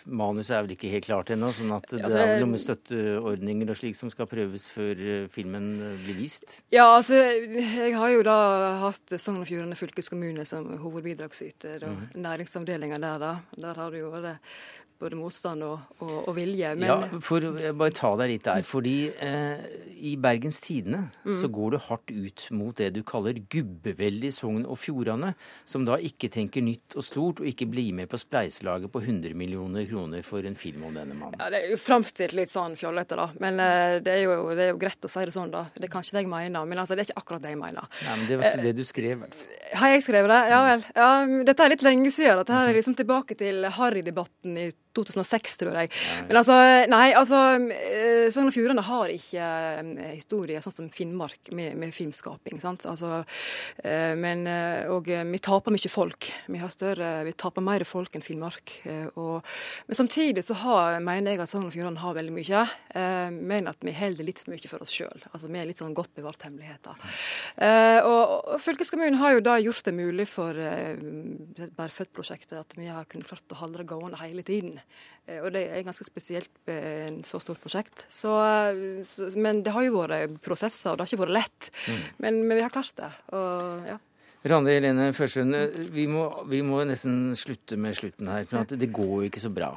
manuset er vel ikke helt klart ennå? sånn at det altså, er vel noen støtteordninger og slik som skal prøves før filmen blir vist? Ja, altså jeg har jo da hatt Sogn og Fjordane fylkeskommune som hovedbidragsyter og næringsavdelinga der, da. Der har det jo vært både motstand og, og, og vilje. Men... Ja, for jeg bare ta deg litt der. Fordi eh, i Bergens Tidende mm. så går du hardt ut mot det du kaller gubbeveldet i Sogn og Fjordane, som da ikke tenker nytt og stort, og ikke blir med på spleiselaget på 100 millioner kroner for en film om denne mannen. Ja, Det er jo framstilt litt sånn fjollete, da. Men eh, det, er jo, det, er jo, greit å si det sånn, da. Det er kanskje det jeg mener, men altså, det er ikke akkurat det jeg mener. Nei, men Det var det du skrev. Har jeg skrevet det? Ja vel. Ja, dette er litt lenge siden. Dette her er liksom tilbake til Harry-debatten i 2006, tror jeg. Men altså, nei, altså Sogn og Fjordane har ikke historie sånn som Finnmark med, med filmskaping. sant? Altså, men, og vi taper mye folk. Vi har større, vi taper mer folk enn Finnmark. Og, men samtidig så har, mener jeg at Sogn og Fjordane har veldig mye. Men at vi holder litt for mye for oss sjøl. Altså, vi er litt sånn godt bevart hemmeligheter. Og, og fylkeskommunen har jo da gjort det mulig for Bærfødt-prosjektet at vi har kunnet klart å holde det gående hele tiden. Og det er ganske spesielt med en så stort prosjekt. Så, så, men det har jo vært prosesser, og det har ikke vært lett. Mm. Men, men, vi har klart det. Og, ja. Randi Helene Førsund, vi vi må, nesten slutte med slutten her. For det går jo ikke så bra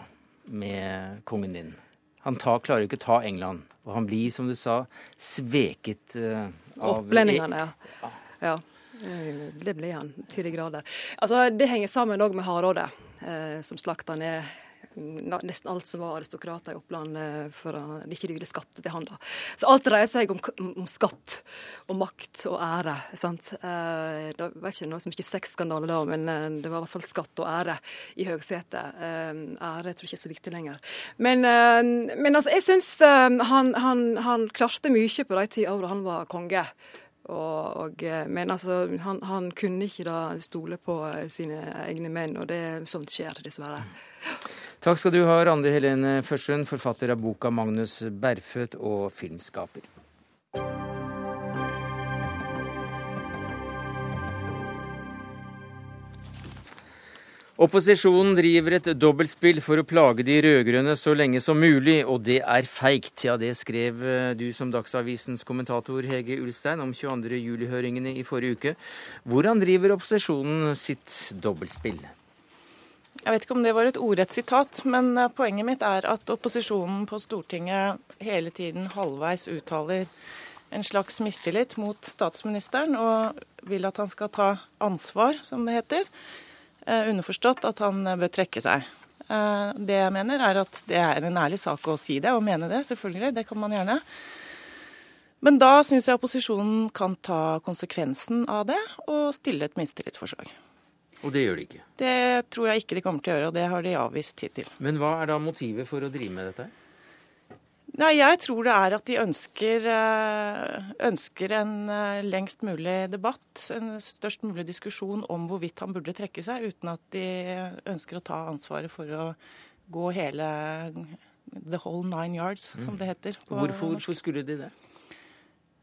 med kongen din. Han tar, klarer jo ikke å ta England. Og han blir, som du sa, sveket uh, av Opplendingene, ja. ja. Det blir han til de grader. Altså, det henger sammen òg med Hardråde, eh, som slakta ned nesten alt som var aristokrater i Oppland for at de ikke ville skatte til han. da. Så alt dreier seg om, om, skatt og makt og ære. sant? Eh, det var ikke noe så mye sexskandale da, men det var i hvert fall skatt og ære i høgsetet. Eh, ære tror jeg ikke er så viktig lenger. Men, eh, men altså, jeg syns han, han, han klarte mye på de ti åra han var konge. Og, og, men altså, han, han, kunne ikke da stole på sine egne menn, og det er sånt skjer, dessverre. Takk skal du ha, Randi Helene Førsund, forfatter av boka 'Magnus Berføt' og filmskaper. Opposisjonen driver et dobbeltspill for å plage de rød-grønne så lenge som mulig, og det er feigt. Ja, det skrev eh, du som Dagsavisens kommentator Hege Ulstein om 22. juli-høringene i forrige uke. Hvordan driver opposisjonen sitt dobbeltspill? Jeg vet ikke om det var et ordrett sitat, men eh, poenget mitt er at opposisjonen på Stortinget hele tiden halvveis uttaler en slags mistillit mot statsministeren og vil at han skal ta ansvar, som det heter Eh, underforstått at han eh, bør trekke seg. Det jeg mener, er at det er en ærlig sak å si det og mene det, selvfølgelig. Det kan man gjerne. Men da syns jeg opposisjonen kan ta konsekvensen av det og stille et mistillitsforslag. Og det gjør de ikke? Det tror jeg ikke de kommer til å gjøre, og det har de avvist hittil. Men hva er da motivet for å drive med dette? Nei, Jeg tror det er at de ønsker, eh, ønsker, en eh, lengst mulig debatt, en størst mulig diskusjon om hvorvidt han burde trekke seg, uten at de ønsker å ta ansvaret for å gå hele the whole nine yards, som mm. det heter. Hvorfor, hvorfor, skulle de det?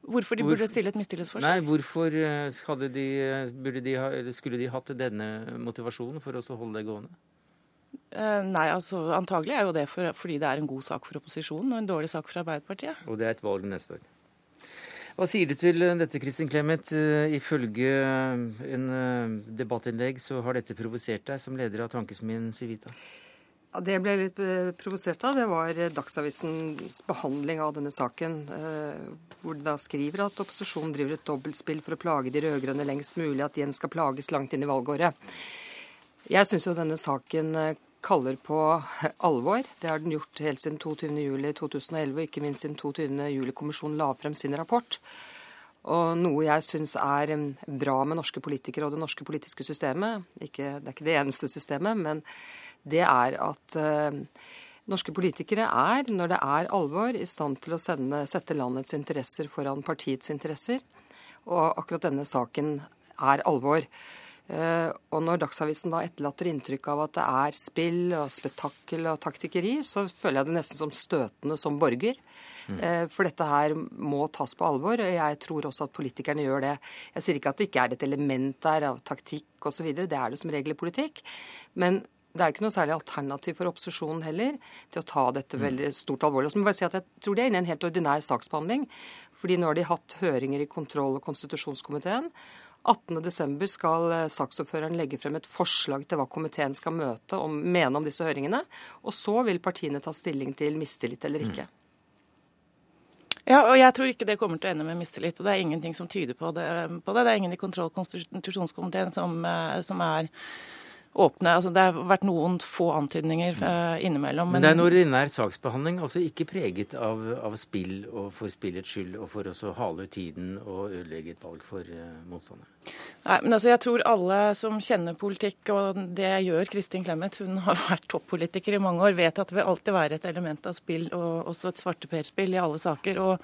Hvorfor de burde stille et mistillitsforslag? Nei, hvorfor eh, de, de, skulle de hatt denne motivasjonen for å holde det gående? Eh, nei, altså antagelig er jo det for, fordi det er en god sak for opposisjonen og en dårlig sak for Arbeiderpartiet. Og det er et valg neste år. Hva sier du til dette, Kristin Clemet? Eh, ifølge en eh, debattinnlegg så har dette provosert deg som leder av Tankesmien Civita? Det ble litt provosert av. Det var Dagsavisens behandling av denne saken. Hvor de da skriver at opposisjonen driver et dobbeltspill for å plage de rød-grønne lengst mulig, at de igjen skal plages langt inn i valgåret. Jeg syns jo denne saken kaller på alvor. Det har den gjort helt siden 22.07.2011, og ikke minst siden 22.07-kommisjonen la frem sin rapport. Og noe jeg syns er bra med norske politikere og det norske politiske systemet, ikke, det er ikke det eneste systemet, men det er at uh, norske politikere er, når det er alvor, i stand til å sende, sette landets interesser foran partiets interesser. Og akkurat denne saken er alvor. Eh, og når Dagsavisen da etterlater inntrykk av at det er spill og spetakkel og taktikkeri, så føler jeg det nesten som støtende som borger. Mm. Eh, for dette her må tas på alvor, og jeg tror også at politikerne gjør det. Jeg sier ikke at det ikke er et element der av taktikk osv., det er det som regel i politikk. Men det er ikke noe særlig alternativ for opposisjonen heller til å ta dette mm. veldig stort alvorlig. Så må jeg bare si at jeg tror de er inne i en helt ordinær saksbehandling. fordi nå har de hatt høringer i kontroll- og konstitusjonskomiteen. 18.12. skal eh, saksordføreren legge frem et forslag til hva komiteen skal møte og mene om disse høringene. Og så vil partiene ta stilling til mistillit eller ikke. Mm. Ja, og jeg tror ikke det kommer til å ende med mistillit. Og det er ingenting som tyder på det. På det. det er ingen i kontroll- og konstitusjonskomiteen som, eh, som er åpne. Altså, det har vært noen få antydninger uh, innimellom. Men, men det er en ordinær saksbehandling, altså ikke preget av, av spill og for spillets skyld og for å hale ut tiden og ødelegge et valg for uh, motstanderen? Nei, men altså jeg tror alle som kjenner politikk, og det gjør Kristin Clemet, hun har vært toppolitiker i mange år, vet at det vil alltid være et element av spill, og også et svarteperspill i alle saker. og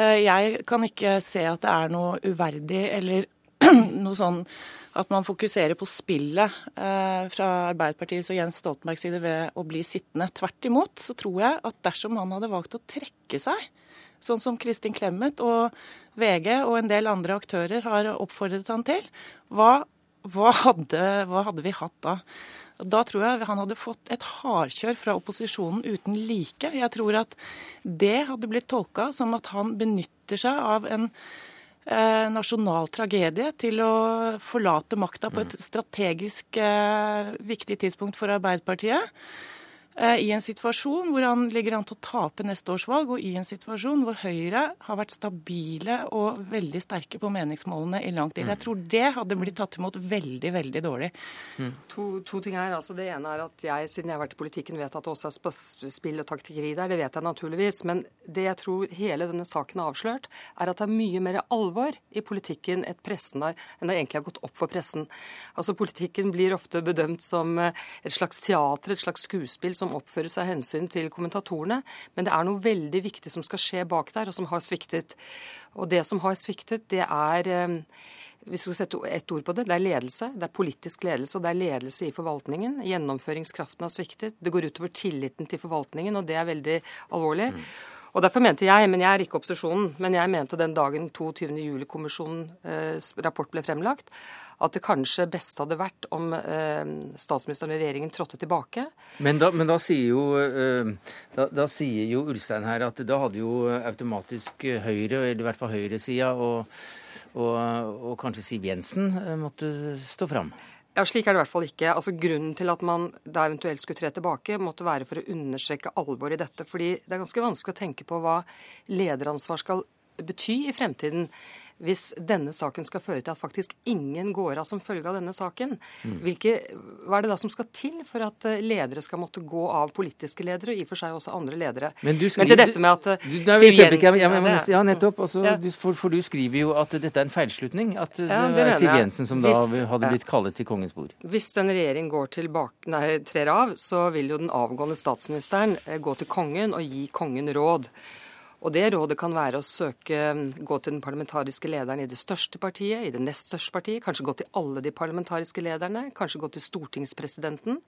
uh, jeg kan ikke se at det er noe uverdig eller noe sånn at man fokuserer på spillet eh, fra Arbeiderpartiets og Jens Stoltenbergs side ved å bli sittende. Tvert imot så tror jeg at dersom han hadde valgt å trekke seg, sånn som Kristin Clemet og VG og en del andre aktører har oppfordret han til, hva, hva, hadde, hva hadde vi hatt da? Da tror jeg han hadde fått et hardkjør fra opposisjonen uten like. Jeg tror at det hadde blitt tolka som at han benytter seg av en nasjonal tragedie til å forlate makta på et mm. strategisk eh, viktig tidspunkt for Arbeiderpartiet. Eh, i en situasjon hvor han ligger an til å tape neste års valg, og i en situasjon hvor Høyre har vært stabile og veldig sterke på meningsmålene i lang tid. Jeg tror det hadde blitt tatt imot veldig, veldig dårlig. Mm. To, to, ting her. Altså, det ene er at jeg, siden jeg har vært i politikken, vet at det også er spill og taktikkeri der. Det vet jeg naturligvis. Men det jeg tror hele denne saken har avslørt, er at det er mye mer alvor i politikken et pressen har, enn det egentlig har gått opp for pressen. Altså Politikken blir ofte bedømt som eh, et slags teater, et slags skuespill. som som oppfører seg hensyn til kommentatorene, men det er noe veldig viktig som skal skje bak der, og som har sviktet. Og det som har sviktet, det er eh, hvis vi skal sette ett ord på det, det er ledelse. Det er politisk ledelse, og det er ledelse i forvaltningen. Gjennomføringskraften har sviktet. Det går utover tilliten til forvaltningen, og det er veldig alvorlig. Mm. Og Derfor mente jeg, men jeg er ikke opposisjonen, men jeg mente den dagen 22. juli-kommisjonens eh, rapport ble fremlagt, at det kanskje beste hadde vært om eh, statsministeren og regjeringen trådte tilbake. Men da, men da sier jo, eh, da, da, sier jo Ulstein her at da hadde jo automatisk Høyre, eller i hvert fall høyresida, og og, og kanskje Siv Jensen måtte stå fram? Ja, Slik er det i hvert fall ikke. Altså Grunnen til at man da eventuelt skulle tre tilbake, måtte være for å understreke alvoret i dette. Fordi det er ganske vanskelig å tenke på hva lederansvar skal bety i fremtiden hvis denne saken skal føre til at faktisk ingen går av som følge av denne saken. Mm. Hvilke, hva er det da som skal til for at eh, ledere skal måtte gå av politiske ledere, og i og for seg også andre ledere? Men, skriver, Men til dette med at eh, du, nei, Siv Jensen ja, ja, ja, nettopp. Også, ja. for, for, du skriver jo at dette er en feilslutning. At ja, det, er Siv Jensen som hvis, da hadde blitt kallet til kongens bord. Hvis en regjering går tilbake, nei, trer av, så vil jo den avgående statsministeren eh, gå til kongen og gi kongen råd. Og det rådet kan være å søke, gå til den parlamentariske lederen i det største partiet, i det nest største partiet, kanskje gå til alle de parlamentariske lederne, kanskje gå til stortingspresidenten.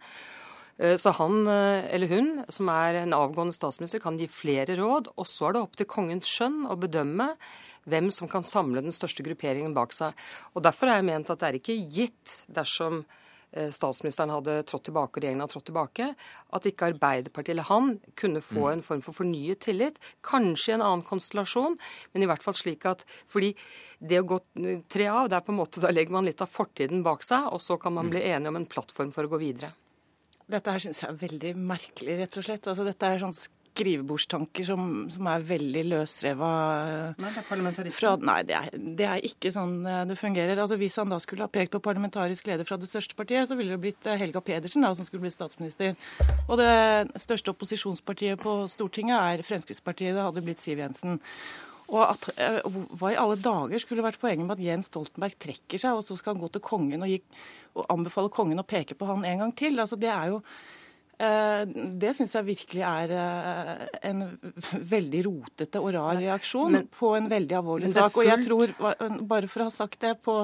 Eh, så han eh, eller hun, som er en avgående statsminister, kan gi flere råd. Og så er det opp til kongens skjønn å bedømme hvem som kan samle den største grupperingen bak seg. Og Derfor har jeg ment at det er ikke gitt dersom statsministeren hadde trådt tilbake og regjeringen hadde trådt tilbake, at ikke Arbeiderpartiet eller han kunne få mm. en form for fornyet tillit. Kanskje i en annen konstellasjon, men i hvert fall slik at fordi det å gå tre av, det er på en måte, da legger man litt av fortiden bak seg, og så kan man mm. bli enige om en plattform for å gå videre. Dette her syns jeg er veldig merkelig, rett og slett. Altså, dette er sånn skrivebordstanker som, som er veldig løsreva. Nei, det er parlamentarisme. Fra, nei, det er, det er, ikke sånn eh, det fungerer. Altså, Hvis han da skulle ha pekt på parlamentarisk leder fra det største partiet, så ville det blitt eh, Helga Pedersen da, som skulle blitt statsminister. Og det største opposisjonspartiet på Stortinget er Fremskrittspartiet. Det hadde blitt Siv Jensen. Og at, eh, Hva i alle dager skulle vært poenget med at Jens Stoltenberg trekker seg, og så skal han gå til kongen og, gi, og anbefale kongen å peke på han en gang til? Altså, det er jo det syns jeg virkelig er eh, en veldig rotete og rar reaksjon men, på en veldig alvorlig sak. Og jeg tror, bare for å ha sagt det på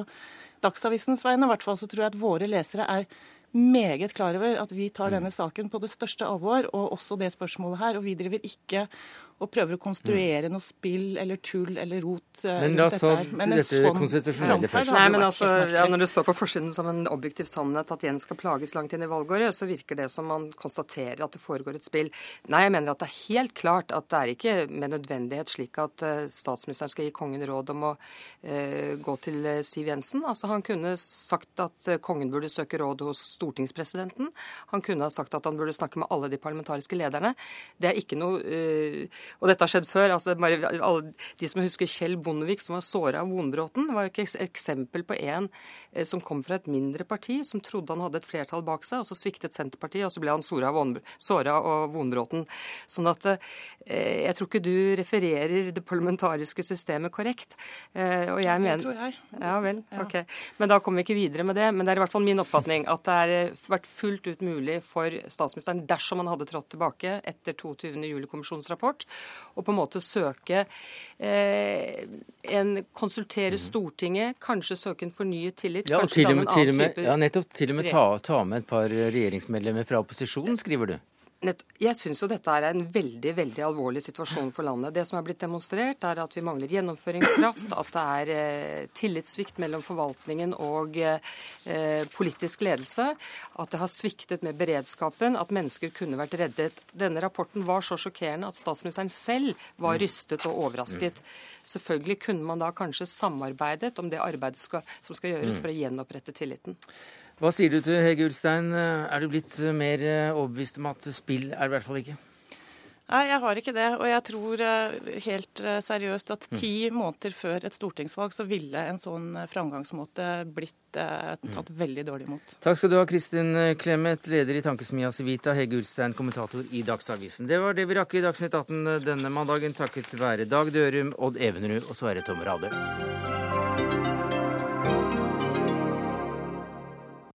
Dagsavisens vegne, hvert fall så tror jeg at våre lesere er meget klar over at vi tar mm. denne saken på det største alvor, og også det spørsmålet her. Og vi driver ikke og prøver å konstruere mm. noe spill eller tull eller rot. Eh, men la oss ta dette sånn konstitusjonelle først. Nei, men altså, ja, Når det står på forsiden som en objektiv sannhet at Jens skal plages langt inn i valgåret, så virker det som man konstaterer at det foregår et spill. Nei, jeg mener at det er helt klart at det er ikke med nødvendighet slik at uh, statsministeren skal gi kongen råd om å uh, gå til uh, Siv Jensen. Altså, Han kunne sagt at kongen burde søke råd hos stortingspresidenten. Han kunne ha sagt at han burde snakke med alle de parlamentariske lederne. Det er ikke noe og dette har skjedd før. altså bare, alle De som husker Kjell Bondevik som var såra av Vonbråten, var jo ikke et eksempel på en eh, som kom fra et mindre parti, som trodde han hadde et flertall bak seg, og så sviktet Senterpartiet, og så ble han såra av Vonbråten. Sånn at eh, jeg tror ikke du refererer det parlamentariske systemet korrekt. Eh, og jeg mener... Det tror jeg. Ja vel. Ja. ok. Men da kommer vi ikke videre med det. Men det er i hvert fall min oppfatning at det har eh, vært fullt ut mulig for statsministeren, dersom han hadde trådt tilbake etter 22. juli-kommisjonens rapport, og på en måte søke eh, en, Konsultere mhm. Stortinget, kanskje søke en fornyet tillit. Ja, og til og med, til og med, ja, nettopp. Til og med ta, ta med et par regjeringsmedlemmer fra opposisjonen, skriver du. Jeg syns jo dette er en veldig veldig alvorlig situasjon for landet. Det som er blitt demonstrert, er at vi mangler gjennomføringskraft, at det er eh, tillitssvikt mellom forvaltningen og eh, politisk ledelse, at det har sviktet med beredskapen, at mennesker kunne vært reddet. Denne rapporten var så sjokkerende at statsministeren selv var rystet og overrasket. Selvfølgelig kunne man da kanskje samarbeidet om det arbeidet som skal gjøres mm. for å gjenopprette tilliten. Hva sier du til Hege Ulstein? Er du blitt mer eh, overbevist om at spill er det i hvert fall ikke? Nei, jeg har ikke det. Og jeg tror eh, helt eh, seriøst at mm. ti mm. måneder før et stortingsvalg så ville en sånn framgangsmåte blitt eh, tatt mm. veldig dårlig imot. Takk skal du ha, Kristin Clemet, leder i Tankesmia Civita, Hege Ulstein, kommentator i Dagsavisen. Det var det vi rakk i Dagsnytt 18 denne mandagen, takket være Dag Dørum, Odd Evenrud og Sverre Tom Radø.